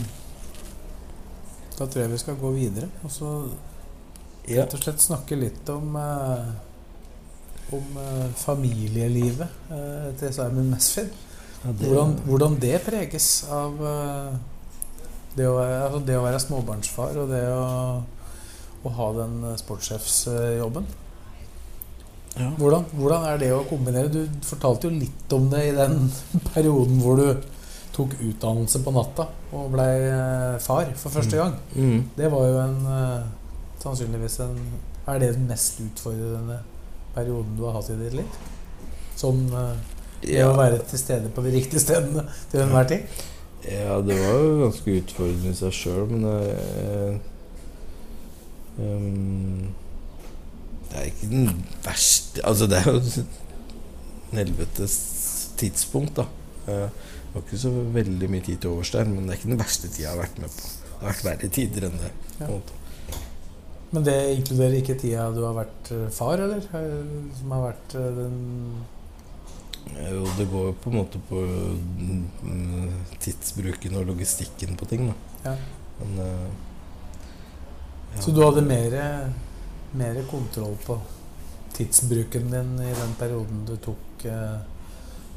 da tror jeg vi skal gå videre. Og så Ja. rett og slett snakke litt om uh, om uh, familielivet eh, til Simon Mesfin. Ja, det- Hvordan, hvordan det preges av eh, det, å, være- altså det å være småbarnsfar og det å, å ha den eh, sportssjefsjobben. ja. Hvordan, hvordan er det å kombinere? Du fortalte jo litt om det i den perioden hvor du tok utdannelse på natta og blei eh, far for første gang. Mm. Det var jo en sannsynligvis en Er det den mest utfordrende perioden du har hatt i ditt liv? Sånn det å være til stede på de riktige stedene til enhver tid? ja, det var jo ganske utfordrende i seg sjøl, men eh, ehm, Det er ikke den verste Altså, det er jo en helvetes tidspunkt, da. Eh, det var ikke så veldig mye tid til overs der, men det er ikke den verste tida jeg har vært med på. Det har vært verre tider enn det. Ja. Men det inkluderer ikke tida du har vært eh, far, eller? Eh, Som har vært eh, den Eh, Jo, det går jo på en måte på mm, tidsbruken og logistikken på ting, da. Ja. Men eh, ja. Så du hadde mer, mer kontroll på tidsbruken din i den perioden du tok eh,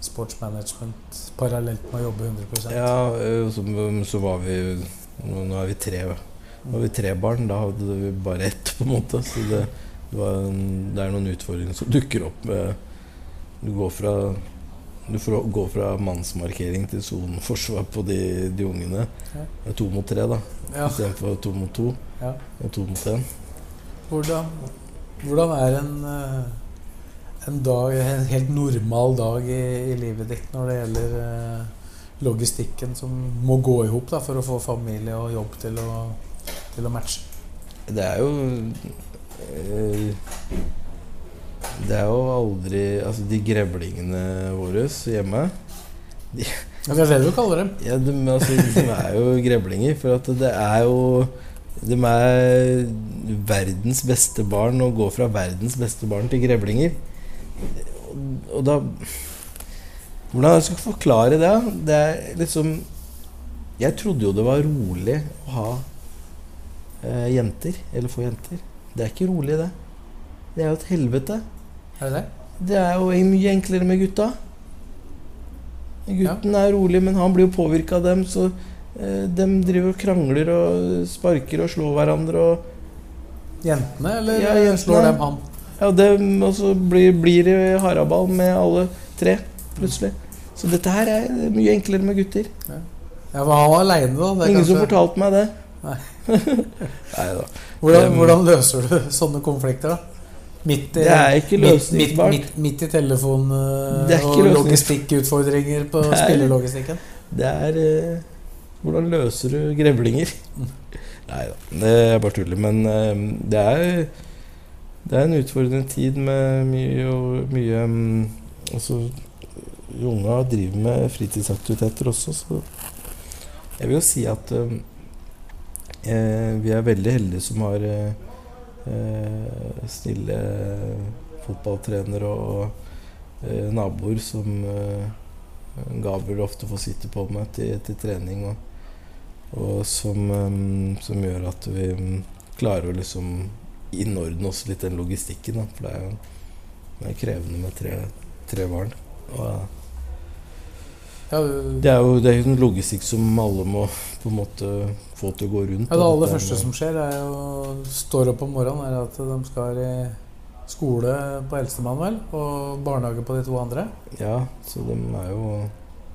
sportsmanagement parallelt med å jobbe 100 Ja, eh, så, så var vi Nå er vi tre Nå er vi tre barn. Da hadde vi bare ett, på en måte. Så det, det, var det er noen utfordringer som dukker opp. med- Du går fra du får gå fra mannsmarkering til soneforsvar på de, de ungene. Ja. To mot tre, da. Ja. Istedenfor to mot to Ja. og to mot én. Hvordan, hvordan er en, eh, en, dag, en helt normal dag i, i livet ditt når det gjelder eh, logistikken som må gå i hop for å få familie og jobb til å, til å matche? Det er jo eh, Det er jo aldri Altså, de grevlingene våre hjemme Ja, det er det du kaller dem. Ja, de, altså, de er jo grevlinger, for at det er jo De er verdens beste barn og går fra verdens beste barn til grevlinger. Og, og da Hvordan skal jeg forklare det? Det er liksom Jeg trodde jo det var rolig å ha eh, jenter. Eller få jenter. Det er ikke rolig, det. Det er jo et helvete. Er det det? Det er jo mye enklere med gutta. Gutten er rolig, men han blir jo påvirka av dem, så eh, de driver og krangler og sparker og slår hverandre og Jentene, eller Ja, jentene. slår dem han? Ja, dem, og så blir, blir det haraball med alle tre, plutselig. Så dette her er mye enklere med gutter. Ja, men han var aleine, da. Det Ingen som fortalte meg det. Nei. Nei da. Hvordan, hvordan løser du sånne konflikter, da? Midt Det er ikke løsningsbart. midt, midt, midt i telefon eh, og logistikkutfordringer på Det er- spillelogistikken. Det er eh, Hvordan løser du grevlinger? Nei da, det er bare tuller. Men eh, det er Det er en utfordrende tid med mye og mye mm, Altså Unga driver med fritidsaktiviteter også, så jeg vil jo si at eh, vi er veldig heldige som har eh, snille fotballtrenere og eh, naboer som eh, Gabriel ofte får sitte på med til, til trening, og, og som, som gjør at vi um, klarer å liksom innordne oss litt den logistikken. Da. For det er jo det er krevende med tre, tre barn. Og det er jo det er en logistikk som alle må på en måte få til å gå rundt. Ja, det aller er første som skjer, er jo står opp om morgenen, er at de skal i skole på eldstemann, vel, og barnehage på de to andre. Ja, så de er jo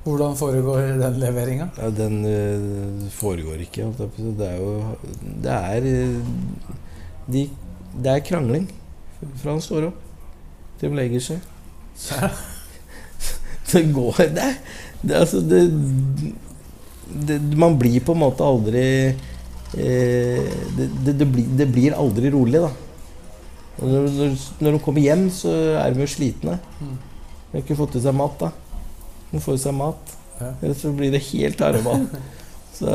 Hvordan foregår den leveringa? Ja, den eh, foregår ikke. Det er jo Det er eh, de, Det er krangling fra han står opp til de legger seg. Det går Det, det, altså, det, det Man blir på en måte aldri eh, det, det, blir, det blir aldri rolig, da. Når, når, de kommer hjem, så er de jo slitne. Mm. De har ikke fått i seg mat, da. De får i seg mat. Ja. Ellers så blir det helt tarreball. Så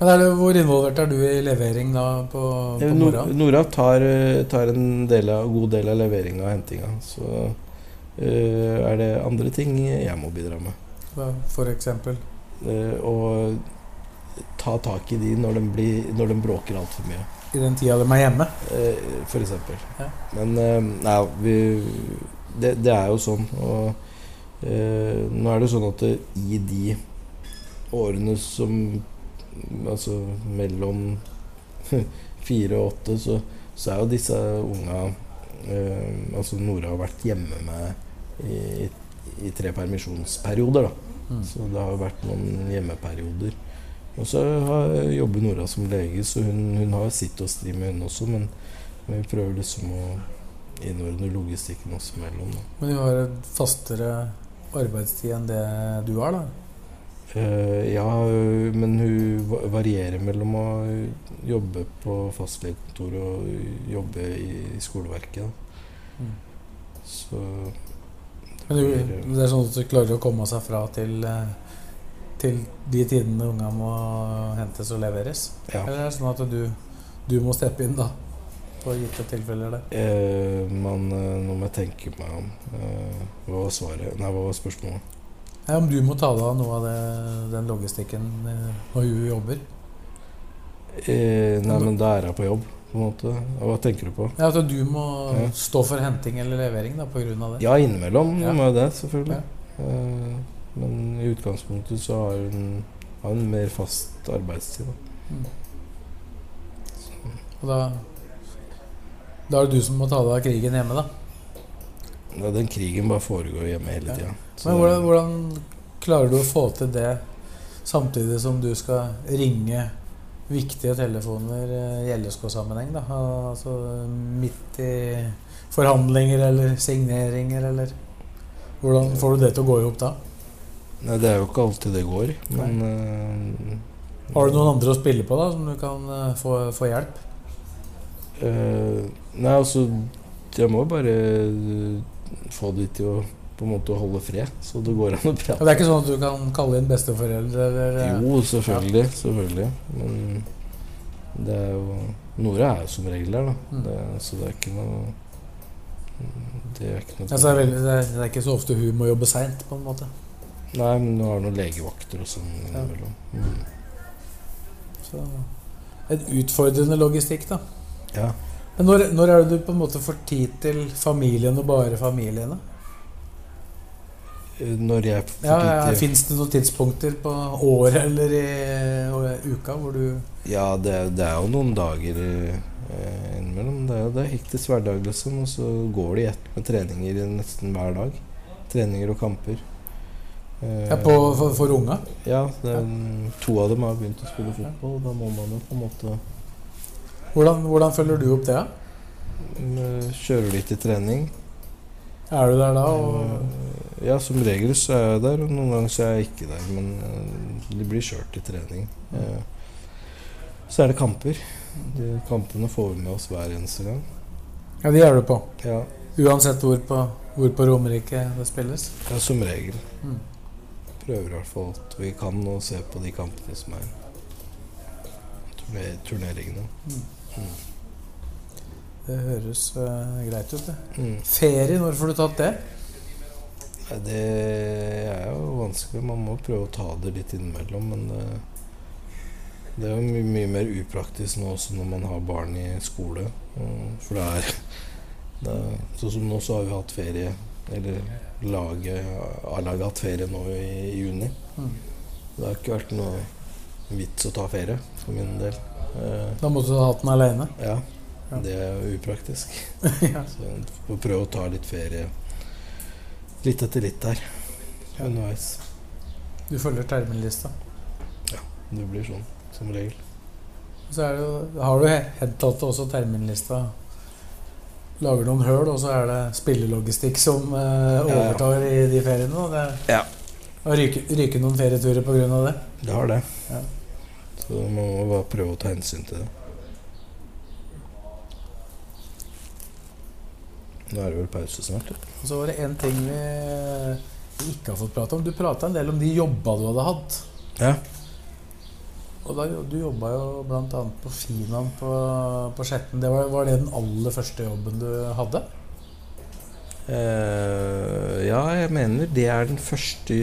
Men det, Hvor involvert er du i levering da på, på Nora? Nor? Nora tar, eh, tar en del av, god del av leveringa og hentinga. Så eh, er det andre ting jeg må bidra med. Hva- For eksempel? Eh, og ta tak i de når de, blir, når de bråker altfor mye. I den tida de er hjemme? Eh, for eksempel. Ja. Men eh, nei, vi, det, det er jo sånn. Og eh, nå er det sånn at i de årene som Altså mellom fire og åtte, så, så er jo disse unga Altså Nora har vært hjemme med i, i tre permisjonsperioder, da. Mm. Så det har vært noen hjemmeperioder. Og så har, jobber Nora som lege, så hun, hun har sitt å stri med, hun også. Men, vi prøver liksom å innordne logistikken også mellom. Da. Men du har et fastere arbeidstid enn det du har, da? Uh, ja, men hun varierer mellom å jobbe på fastlegekontoret og jobbe i skoleverket. Mm. Så Men du, det er sånn at du klarer å komme seg fra til, eh, til de tidene unga må hentes og leveres? ja. Eller er det sånn at du, du må steppe inn da? På gitte tilfeller det? Eh, men eh, nå må jeg tenke meg om. Eh, hva var svaret? Nei, hva var spørsmålet? Nei, om du må ta deg av noe av det, den logistikken eh, når du jobber? Eh, nei, men da er jeg på jobb, på en måte. Hva tenker du på? Ja, At du må Ja. stå for henting eller levering da, av det? Ja, innimellom Ja. må jeg det, selvfølgelig. Eh, men i utgangspunktet så har hun, har hun mer fast arbeidstid. Da. Mm. Og da, da er det du som må ta deg av krigen hjemme, da? Ja, den krigen bare foregår hjemme hele Ja. tida. Men hvordan, hvordan klarer du å få til det samtidig som du skal ringe viktige telefoner i LSK-sammenheng? Altså midt i forhandlinger eller signeringer, eller Hvordan får du det til å gå i hop da? Nei, det er jo ikke alltid det går, men uh, Har du noen andre å spille på da, som du kan uh, få, få hjelp? Uh, Nei, altså Jeg må bare eh, få de til å på en måte å holde fred, så det går an å prate. Det er ikke sånn at du kan kalle inn besteforeldre? Eller, Jo, selvfølgelig. Selvfølgelig. Men det er jo Nora er jo som regel der, da. Mm. Det, så det er ikke noe Det er ikke noe Altså, det, er ikke så ofte hun må jobbe seint, på en måte. Nei, men nå har noen legevakter og sånn innimellom. Mm. Så En utfordrende logistikk, da. Ja. Men når, når er det du på en måte får tid til familien og bare familiene? Når jeg Ja, ja, Fins det noen tidspunkter på året eller i i uka hvor du Ja, det, det er jo noen dager eh, innimellom. Det er jo det er hektisk hverdag, liksom. Og så går det i ett med treninger nesten hver dag. Treninger og kamper. Eh, ja, på, for, for unga? Ja, det er, to av dem har begynt å spille fotball. Da må man jo på en måte Hvordan, hvordan følger du opp det? da? eh, litt til trening. Er du der da? Og, Eh, Ja, som regel så er jeg der, og noen ganger så er jeg ikke der. Men det de blir kjørt til trening. Eh, Så er det kamper. De kampene får vi med oss hver eneste gang. ja, de er du på. Ja, Uansett hvor på, hvor på Romerike det spilles? ja som regel. Mm. Prøver i hvert fall alt vi kan å se på de kampene som er turner turneringene. Det høres uh, greit ut, det. Mm. Ferie, når får du tatt det? Det er jo vanskelig. Man må prøve å ta det litt innimellom, men det, det er jo my mye mer upraktisk nå også når man har barn i skole. Uh, For det er, Det, sånn som nå så har vi hatt ferie, eller laget, A-laget har hatt ferie nå i, i juni. Mm. Det har ikke vært noe vits å ta ferie, for min del. Eh, Da måtte du ha hatt den aleine. ja, Ja. det er jo upraktisk. ja. Så får prøve å ta litt ferie litt etter litt der underveis. Du følger terminlista. Ja, Det blir sånn, som regel. Så er det, jo- har du hendt også terminlista lager noen høl, og så er det spillelogistikk som eh, ja. overtar i de feriene. Og det Ja. har ryket ryke noen ferieturer pga. det. Det har det. Ja. Så man må bare prøve å ta hensyn til det. Nå er det vel pause snart. Og så var det én ting vi, vi ikke har fått prate om. Du prata en del om de jobba du hadde hatt. Ja. Og da, du jobba jo bl.a. på Finan på, på Skjetten. Det var, var det den aller første jobben du hadde? Uh, ja, jeg mener det er den første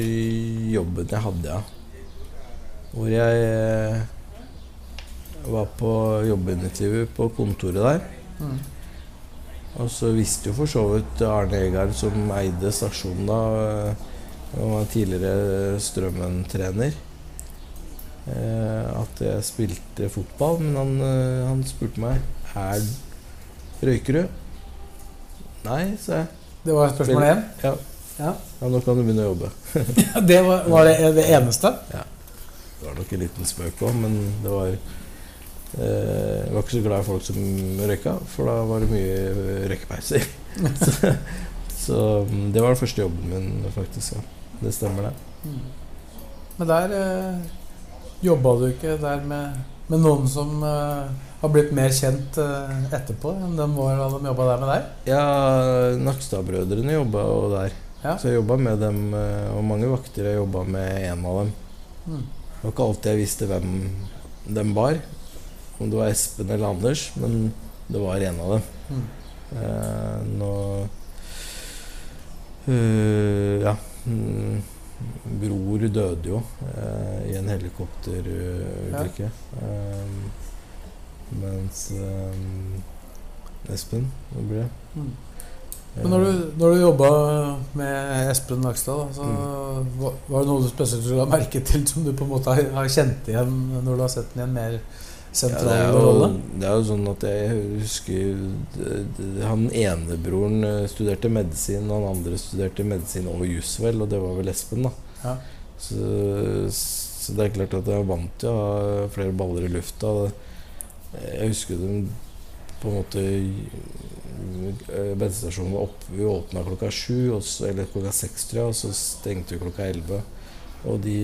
jobben jeg hadde, ja. Hvor jeg uh, var på jobbintervju på kontoret der. Mm. Og så visste jo for så vidt Arne Egard, som eide stasjonen da, og han var tidligere Strømmen-trener, eh, at jeg spilte fotball. Men han, eh, han spurte meg er Røyker du? Nei, sa jeg. Det var spørsmål én. Ja. Ja. ja, nå kan du begynne å jobbe. Det var, var det det eneste? Det var nok en liten spøk òg, men det var eh, Jeg var ikke så glad i folk som røyka, for da var det mye røykepeiser. så, så mm, det var den første jobben min, faktisk. Ja. Det stemmer, det. Men der eh, jobba du ikke der med, med noen som eh, har blitt mer kjent eh, etterpå enn de var da de jobba der med deg? Ja, Nakstad-brødrene jobba jo der. Ja. Så jeg jobba med dem, eh, og mange vakter jeg jobba med en av dem. Mm. Det var ikke alltid jeg visste hvem dem var. Om det var Espen eller Anders, men det var en av dem. Mm. Eh, nå uh, Ja. Mm, bror døde jo eh, i en helikopterulykke. Eh, mens eh, Espen Hva ble det? Mm. Men når du, når du jobba med Espen Nakstad, så Mm. var, det noe du spesielt la merke til som du på en måte har, har kjent igjen når du har sett den i en mer Ja, sentral jo, rolle? det er jo sånn at jeg husker Han ene broren eh, studerte medisin, og han andre studerte medisin og juss, vel, og det var vel Espen, da. Ja. Så, så det er klart at jeg vant til å ha flere baller i lufta. Jeg husker dem på en måte eh, Bensinstasjonen var oppe Vi åpna klokka sju, eller klokka seks, tror jeg, og så stengte vi klokka elleve. Og de,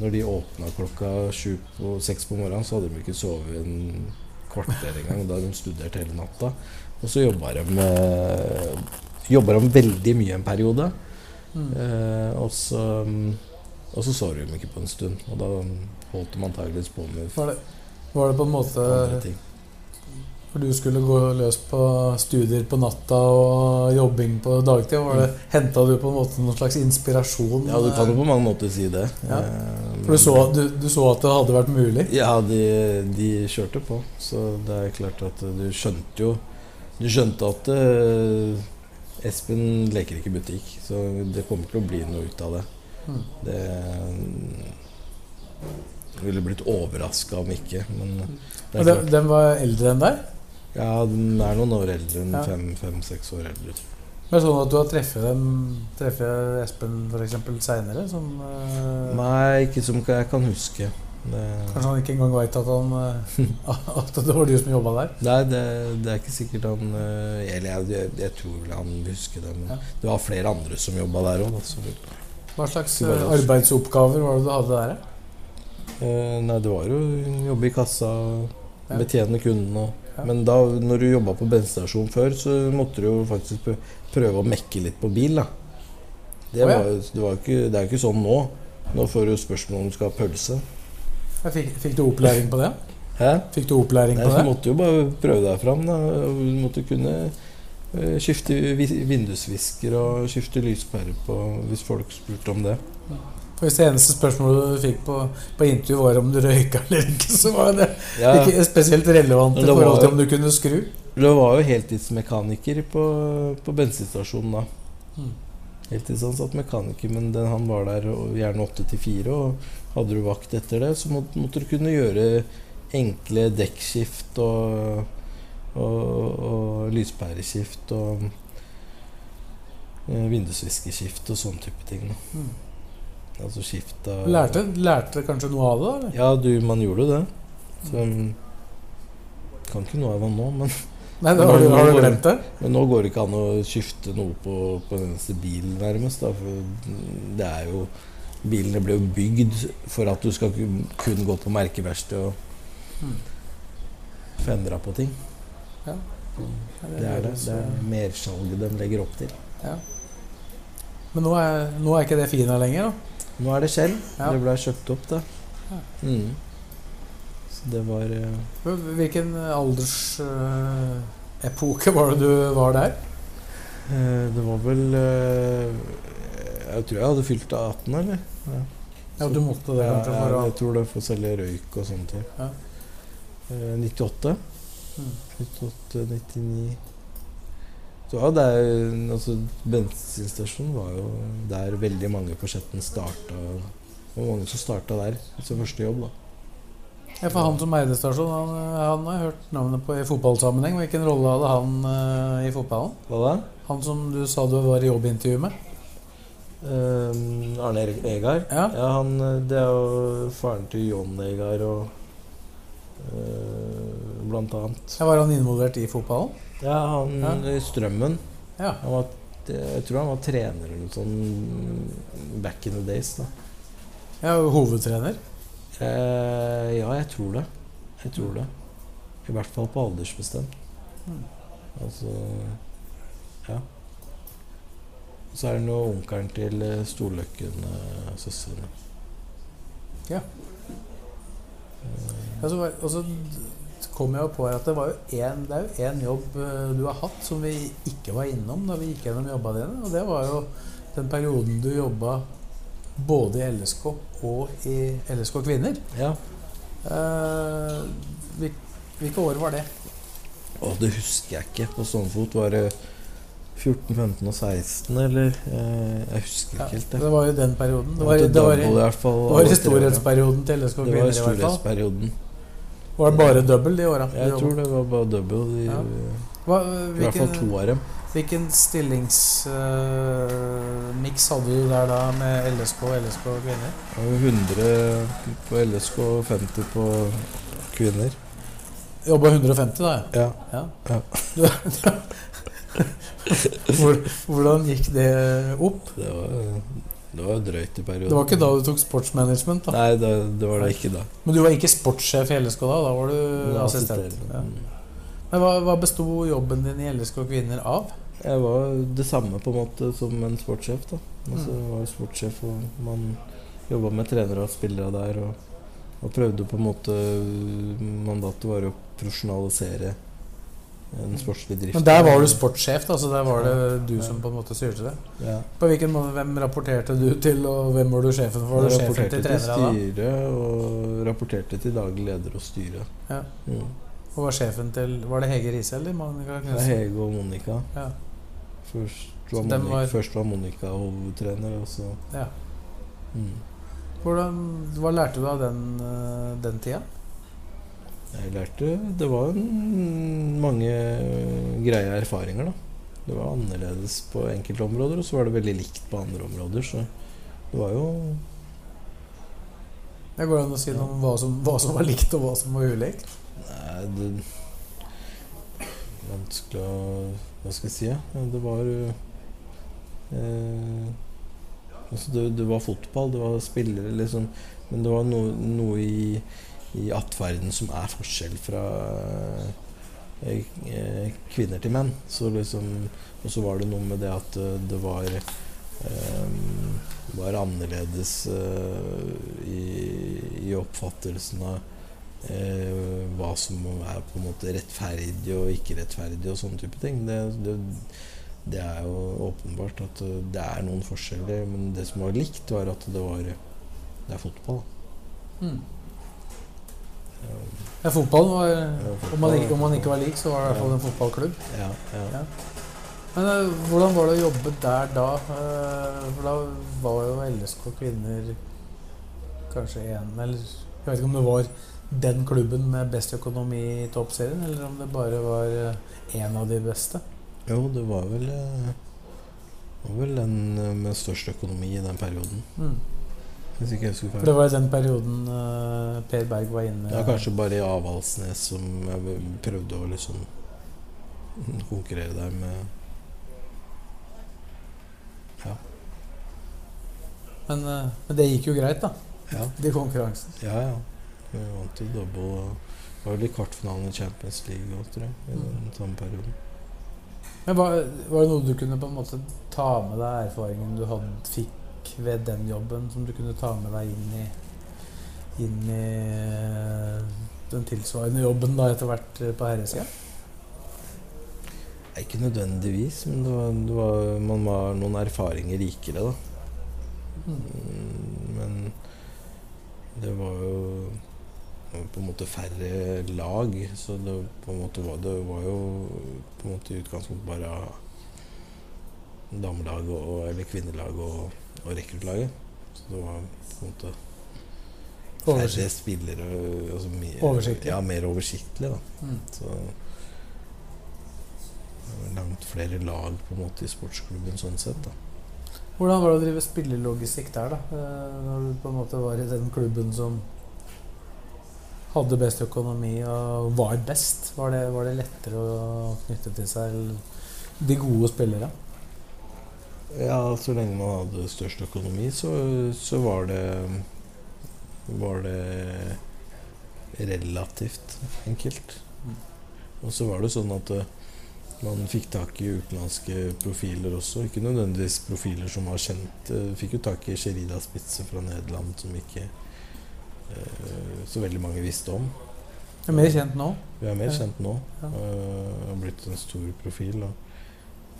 når de åpna klokka sju på, seks på morgenen, så hadde de ikke sovet en kvarter engang. Da hadde de studert hele natta. Og så jobba de, eh, jobba de veldig mye en periode. Mm. Eh, og så mm, Og så sov de ikke på en stund. Og da holdt de antakeligvis på med Var det, var det på en måte. For du skulle gå løs på studier på natta og jobbing på dagtid. Var det, Henta du på en måte noen slags inspirasjon? Ja, du kan jo på mange måter si det. Ja. Eh, For du så, du, du så at det hadde vært mulig? Ja, de, de kjørte på. Så det er klart at du skjønte jo Du skjønte at uh, Espen leker ikke butikk, så det kommer til å bli noe ut av det. Mm. Det jeg ville blitt overraska om ikke, men det Og er den, den var eldre enn deg? Ja, den er noen år eldre enn Ja. fem-seks år eldre. Men er det sånn at du har treffet dem Treffet Espen f.eks. seinere? Sånn, eh, Nei, ikke som jeg kan huske. Det, Kanskje han ikke engang veit at, eh, at det var du som jobba der? nei, det, det er ikke sikkert han eh, Eller jeg, jeg, jeg tror vel han husker det. Men Ja. det var flere andre som jobba der òg. Hva slags arbeidsoppgaver var det du hadde der? Eh, nei, det var jo jobbe i kassa, betjene kundene. og-. Men da når du jobba på bensinstasjon før, så måtte du jo faktisk prøve å mekke litt på bil. da Det, var, det, var ikke, det er jo ikke sånn nå. Nå får du spørsmål om du skal ha pølse. Fikk, fikk du opplæring på det? Hæ? Fikk du opplæring Nei, på du det? måtte jo bare prøve deg fram. Da. Du måtte kunne eh, skifte vi- vindusvisker og skifte lyspærer på hvis folk spurte om det. Hvis det eneste spørsmålet du fikk på, på intervju var om du røyka eller ikke, så var det Ja. ikke spesielt relevant i forhold til om du kunne skru. Du var jo heltidsmekaniker på, på bensinstasjonen da. Mm. Heltidsansatt mekaniker, men den, han var der og gjerne åtte til fire. Og hadde du vakt etter det, så måtte, måtte du kunne gjøre enkle dekkskift og, og, og lyspæreskift og vindusviskeskift vindusviskerskift og sånn type ting. Da. Mm. Altså skifta Lærte, lærte kanskje noe av det? eller? Ja, du, man gjorde det. Så Kan ikke noe av det nå, men Nei, det, har, du, har du glemt det? Men nå går det ikke an å skifte noe på, på den eneste bilen, nærmest. Da, for det er jo Bilene ble jo bygd for at du skal kun gå på merkeverksted og Mm. få endra på ting. Ja. Det er det. Det er mersalget de legger opp til. Ja. Men nå er, nå er ikke det Fina lenger, da? Nå er det Kjell. Ja. Det ble kjøpt opp, det. Ja. Mm. Så det var uh, Hvilken aldersepoke var det du var der? Uh, Det var vel eh, Jeg tror jeg hadde fylt 18, eller? Ja. Ja, du måtte det Ja, kanskje å jeg tror det for å selge røyk og sånne ting. Ja. Eh, 98. Mm. 98, 99 Så ja, det er altså Bensinstasjonen var jo der veldig mange på Skjetten starta. Det var mange som starta der som første jobb, da. Ja, for han som eide stasjonen, han, han har jeg hørt navnet på i fotballsammenheng. Hvilken rolle hadde han uh, i fotballen? Hva da? Han som du sa du var i jobbintervju med? Uh, Arne Egar? Ja. han, eh, det er jo faren til John Egar og uh, Blant annet. Ja, var han involvert i fotballen? Ja, han Ja. i Strømmen. Ja. Han var, jeg tror han var trener eller noe sånt back in the days. da ja hovedtrener? eh, Ja, jeg tror det. Jeg tror det. I hvert fall på aldersbestemt. Mm. Altså Ja. Så er det nå onkelen til eh, Storløkken, eh, søstrene. Ja. Og altså, var- og så kom jeg på at det, var jo en, det er jo én jobb eh, du har hatt som vi ikke var innom da vi gikk gjennom jobba dine. Og det var jo den perioden du jobba både i LSK og i LSK Kvinner. Ja. Eh, hvil- hvilke år var det? Å, det husker jeg ikke på sånn fot. Var det 14, 15 og 16, eller? Eh, jeg husker Ja, ikke helt det det. var jo den perioden. Det var, det var, det var, det var i storhetsperioden til LSK Kvinner. Det var i storhetsperioden. Var det bare double de åra? Jeg tror det var bare double. I, Ja. I hvert fall to av dem. hvilken stillingsmiks hadde du der da med LSK og LSK Kvinner? Det var 100 på LSK og 50 på kvinner. Jobba 150, da? Ja. Ja. Ja. Hvor, hvordan gikk det opp? Det var, det var drøyt i perioden. Det var ikke da du tok sportsmanagement, da? Nei, det, det var det ikke da. Men du var ikke sportssjef i LSK da? Da var du var assistent? Ja. Mm. Men hva, hva besto jobben din i LSK Kvinner av? Jeg var det samme på en måte som en sportssjef. da Altså, Mm. var sportssjef, og man jobba med trenere og spillere der. Og, og prøvde på en måte Mandatet var å profesjonalisere en sportslig drift. Men der var du sportssjef, da, så der var det du som på en måte styrte det. Ja. På hvilken måte, Hvem rapporterte du til, og hvem var du sjefen for? Jeg rapporterte til trenere til styret, og rapporterte til daglig leder og styret. Ja. Mm. Og var sjefen til Var det Hege Riise eller Monica Knutsen? Hege og Monica. Ja. Først var, Monica, var- først var Monica hovedtrener, og så ja. mm. Hvordan, hva lærte du av den, eh, den tida? Jeg lærte Det var mange greie erfaringer, da. Det var annerledes på enkelte områder, og så var det veldig likt på andre områder. Så det var jo Det går an å si noe om hva som, hva som var likt, og hva som var ulikt? Nei, det Vanskelig å Hva skal jeg si? Ja? Det var eh, altså det, det var fotball, det var spillere, liksom. Men det var noe, noe i, i atferden som er forskjell fra eh, eh, kvinner til menn. Så liksom, og så var det noe med det at eh, det var var annerledes i, i oppfattelsen av eh, hva som er på en måte rettferdig og ikke rettferdig og sånne type ting. Det, det, det er jo åpenbart at det er noen forskjeller, men det som var likt, var at det var det er fotball. Ja, fotballen var om man, ikke, om man ikke var lik, så var det i hvert fall en fotballklubb. Ja, ja. Ja. Men uh, hvordan var det å jobbe der da? Uh, for da var jo LSK kvinner kanskje en Eller jeg vet ikke om det var den klubben med best økonomi i toppserien, eller om det bare var én en av de beste. Jo, det var vel eh, var vel den eh, med størst økonomi i den perioden. Mm. Hvis ikke jeg husker For det var i den perioden uh, Per Berg var inne. Ja, kanskje bare i Avaldsnes som jeg prøvde å liksom konkurrere der med Ja. Men, uh, men det gikk jo greit, da. Ja, De konkurransene. ja. ja. Vi vant jo double Det var vel i kvartfinalen i Champions League òg, tror jeg. I den samme perioden. Men var, var det noe du kunne på en måte ta med deg erfaringen du hadde, fikk ved den jobben, som du kunne ta med deg inn i, inn i eh, den tilsvarende jobben da etter hvert eh, på herresida? Ikke nødvendigvis, men det var, det var, man var noen erfaringer rikere, da. Mm, Men det var jo på en måte færre lag, så det på en måte var, det var jo på en måte i utgangspunktet bare damelaget og, eller kvinnelaget og, og rekruttlaget. Så det var på en måte færre spillere. Altså, mer, Oversiktlig. Ja, mer oversiktlig, da. Mm. Så det var langt flere lag på en måte i sportsklubben sånn sett. da. Hvordan var det å drive spillelogistikk der, da? Eh, Når du på en måte var i den klubben som hadde best økonomi og var best? Var det, var det lettere å knytte til seg de gode spillere? Ja, så lenge man hadde størst økonomi, så, så var det var det relativt enkelt. Og så var det sånn at eh, man fikk tak i utenlandske profiler også. Ikke nødvendigvis profiler som var kjent. Eh, Fikk jo tak i Sherida Spitze fra Nederland, som ikke eh, så veldig mange visste om. Du er mer kjent nå. Vi er mer kjent nå. Ja. har blitt en stor profil. Og,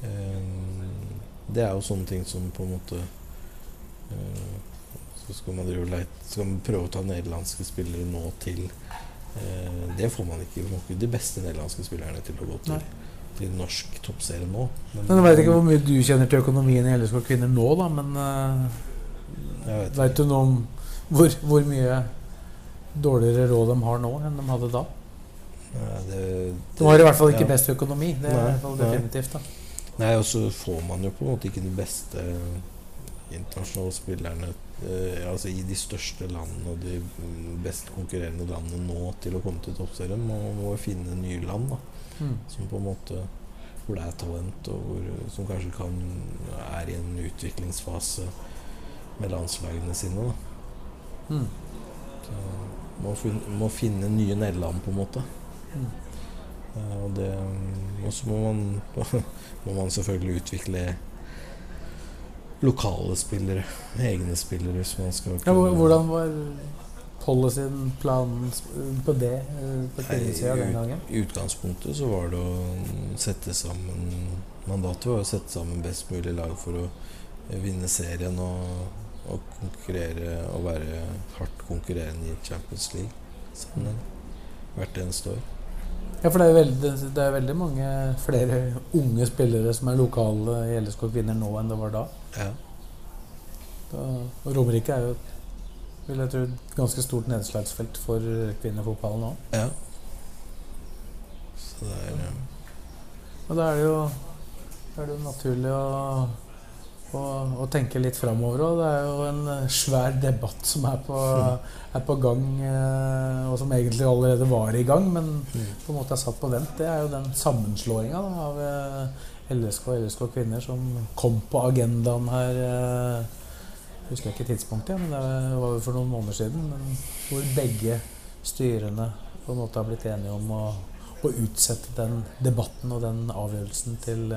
eh, det er jo sånne ting som på en måte eh, Så skal man, leit- skal man prøve å ta nederlandske spillere nå til eh, Det får man ikke. Man får ikke de beste nederlandske spillerne til å gå til, til norsk toppserie nå. Men Jeg vet ikke hvor mye du kjenner til økonomien i LSK Kvinner nå, da, men uh, vet, veit du noe om hvor, hvor mye dårligere råd de har nå enn de hadde da? Nei, det, De har i hvert fall ikke ja. best økonomi. Det er i hvert fall definitivt. da Nei, og så får man jo på en måte ikke de beste internasjonale spillerne eh, altså i de største landene og de mm, best konkurrerende landene nå til å komme til toppserien. Man må jo finne nye land da, Mm. som på en måte hvor det er talent, og hvor, som kanskje kan er i en utviklingsfase med landslagene sine. Da. Mm. Så må, finne, må finne nye Nederland, på en måte. Mm. Eh, og det så må man, må man selvfølgelig utvikle lokale spillere, egne spillere, hvis man skal Ja, hvordan var policyen, planen på det eh, på kvinnesida den gangen? I utgangspunktet så var det å sette sammen Mandatet var å sette sammen best mulig lag for å vinne serien og, og konkurrere og være hardt konkurrerende i Champions League. Sammen, hvert eneste år. Ja, for det er, veldig, det er veldig mange flere unge spillere som er lokale i LSK Kvinner nå enn det var da. Ja. da og Romerike er jo vil jeg tro, et ganske stort nedslagsfelt for kvinnefotballen nå. ja. Så det er ja. Og da er det jo, er det jo naturlig å, å, og tenke litt framover òg. Det er jo en eh, svær debatt som er på, er på gang, eh, og som egentlig allerede var i gang, men mm. på en måte er satt på vent. Det er jo den sammenslåinga av eh, LSK og LSK Kvinner som kom på agendaen her Jeg husker ikke tidspunktet, men det var jo for noen måneder siden. Men hvor begge styrene på en måte har blitt enige om å, å utsette den debatten og den avgjørelsen til,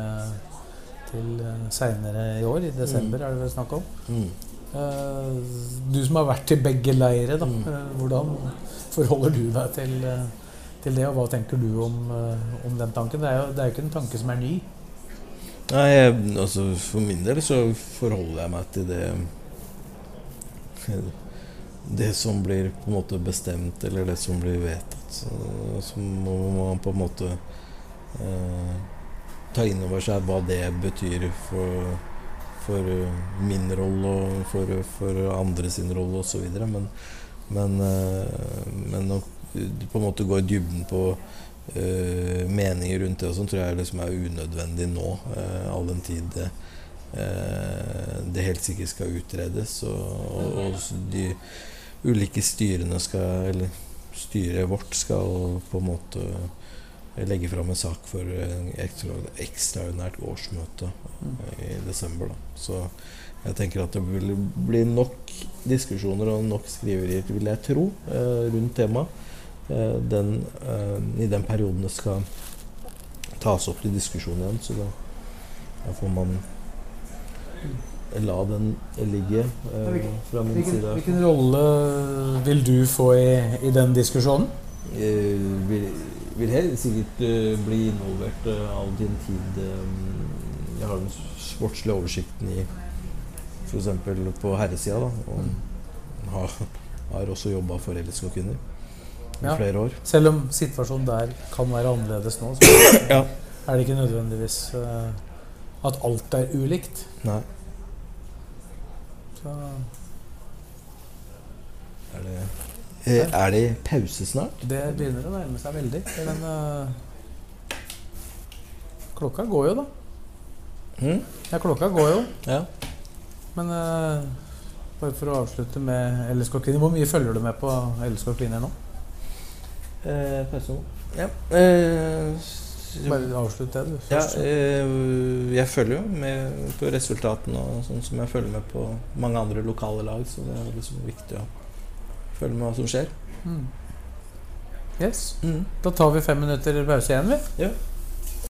til eh, seinere i år. I desember er det vel snakk om. Mm. Eh, Du som har vært i begge leire, da, Mm. eh, hvordan forholder du deg til, til det? Og hva tenker du om, om den tanken? Det er, jo, det er jo ikke en tanke som er ny. Nei, jeg, altså for min del så forholder jeg meg til det det som blir på en måte bestemt, eller det som blir vedtatt. Så, så må man på en måte eh, ta inn over seg hva det betyr for, for min rolle og for, for andre sin rolle osv. Men, men, eh, men å på en måte gå i dybden på uh, meninger rundt det og sånn, tror jeg liksom er unødvendig nå, uh, all den tid det, uh, det helt sikkert skal utredes. Og, og, og de ulike styrene skal Eller styret vårt skal på en måte legge fram en sak for ekstraordinært årsmøte i desember. Da. Så jeg tenker at det vil bli nok diskusjoner og nok skriverier, vil jeg tro, eh, rundt temaet. Eh, den, eh, I den perioden det skal tas opp til diskusjon igjen. Så da, da får man la den ligge eh, fra min hvilken, side. hvilken rolle vil du få i, i den diskusjonen? Jeg vil, helt sikkert uh, bli involvert uh, all din tid um, Jeg har den sportslige oversikten i f.eks. på herresida, da. Og har, har også jobba for LSK kvinner i Ja. flere år. Selv om situasjonen der kan være annerledes nå, så Ja. er det ikke nødvendigvis uh, at alt er ulikt. Nei. Så Er det, er det pause snart? det begynner å nærme seg veldig. Men uh, klokka går jo, da. Mm? Ja, klokka går jo. Ja. Men uh, bare for å avslutte med LSK Kvinner. Hvor mye følger du med på LSK Kvinner nå? Eh, pause. Ja. Eh, Bare avslutt det, du. Ja, Først. eh, jeg følger jo med på resultatene, og sånn som jeg følger med på mange andre lokale lag. Så det er liksom viktig å følge med hva som skjer. Mm. Yes. Da tar vi fem minutter pause igjen, vi. Ja.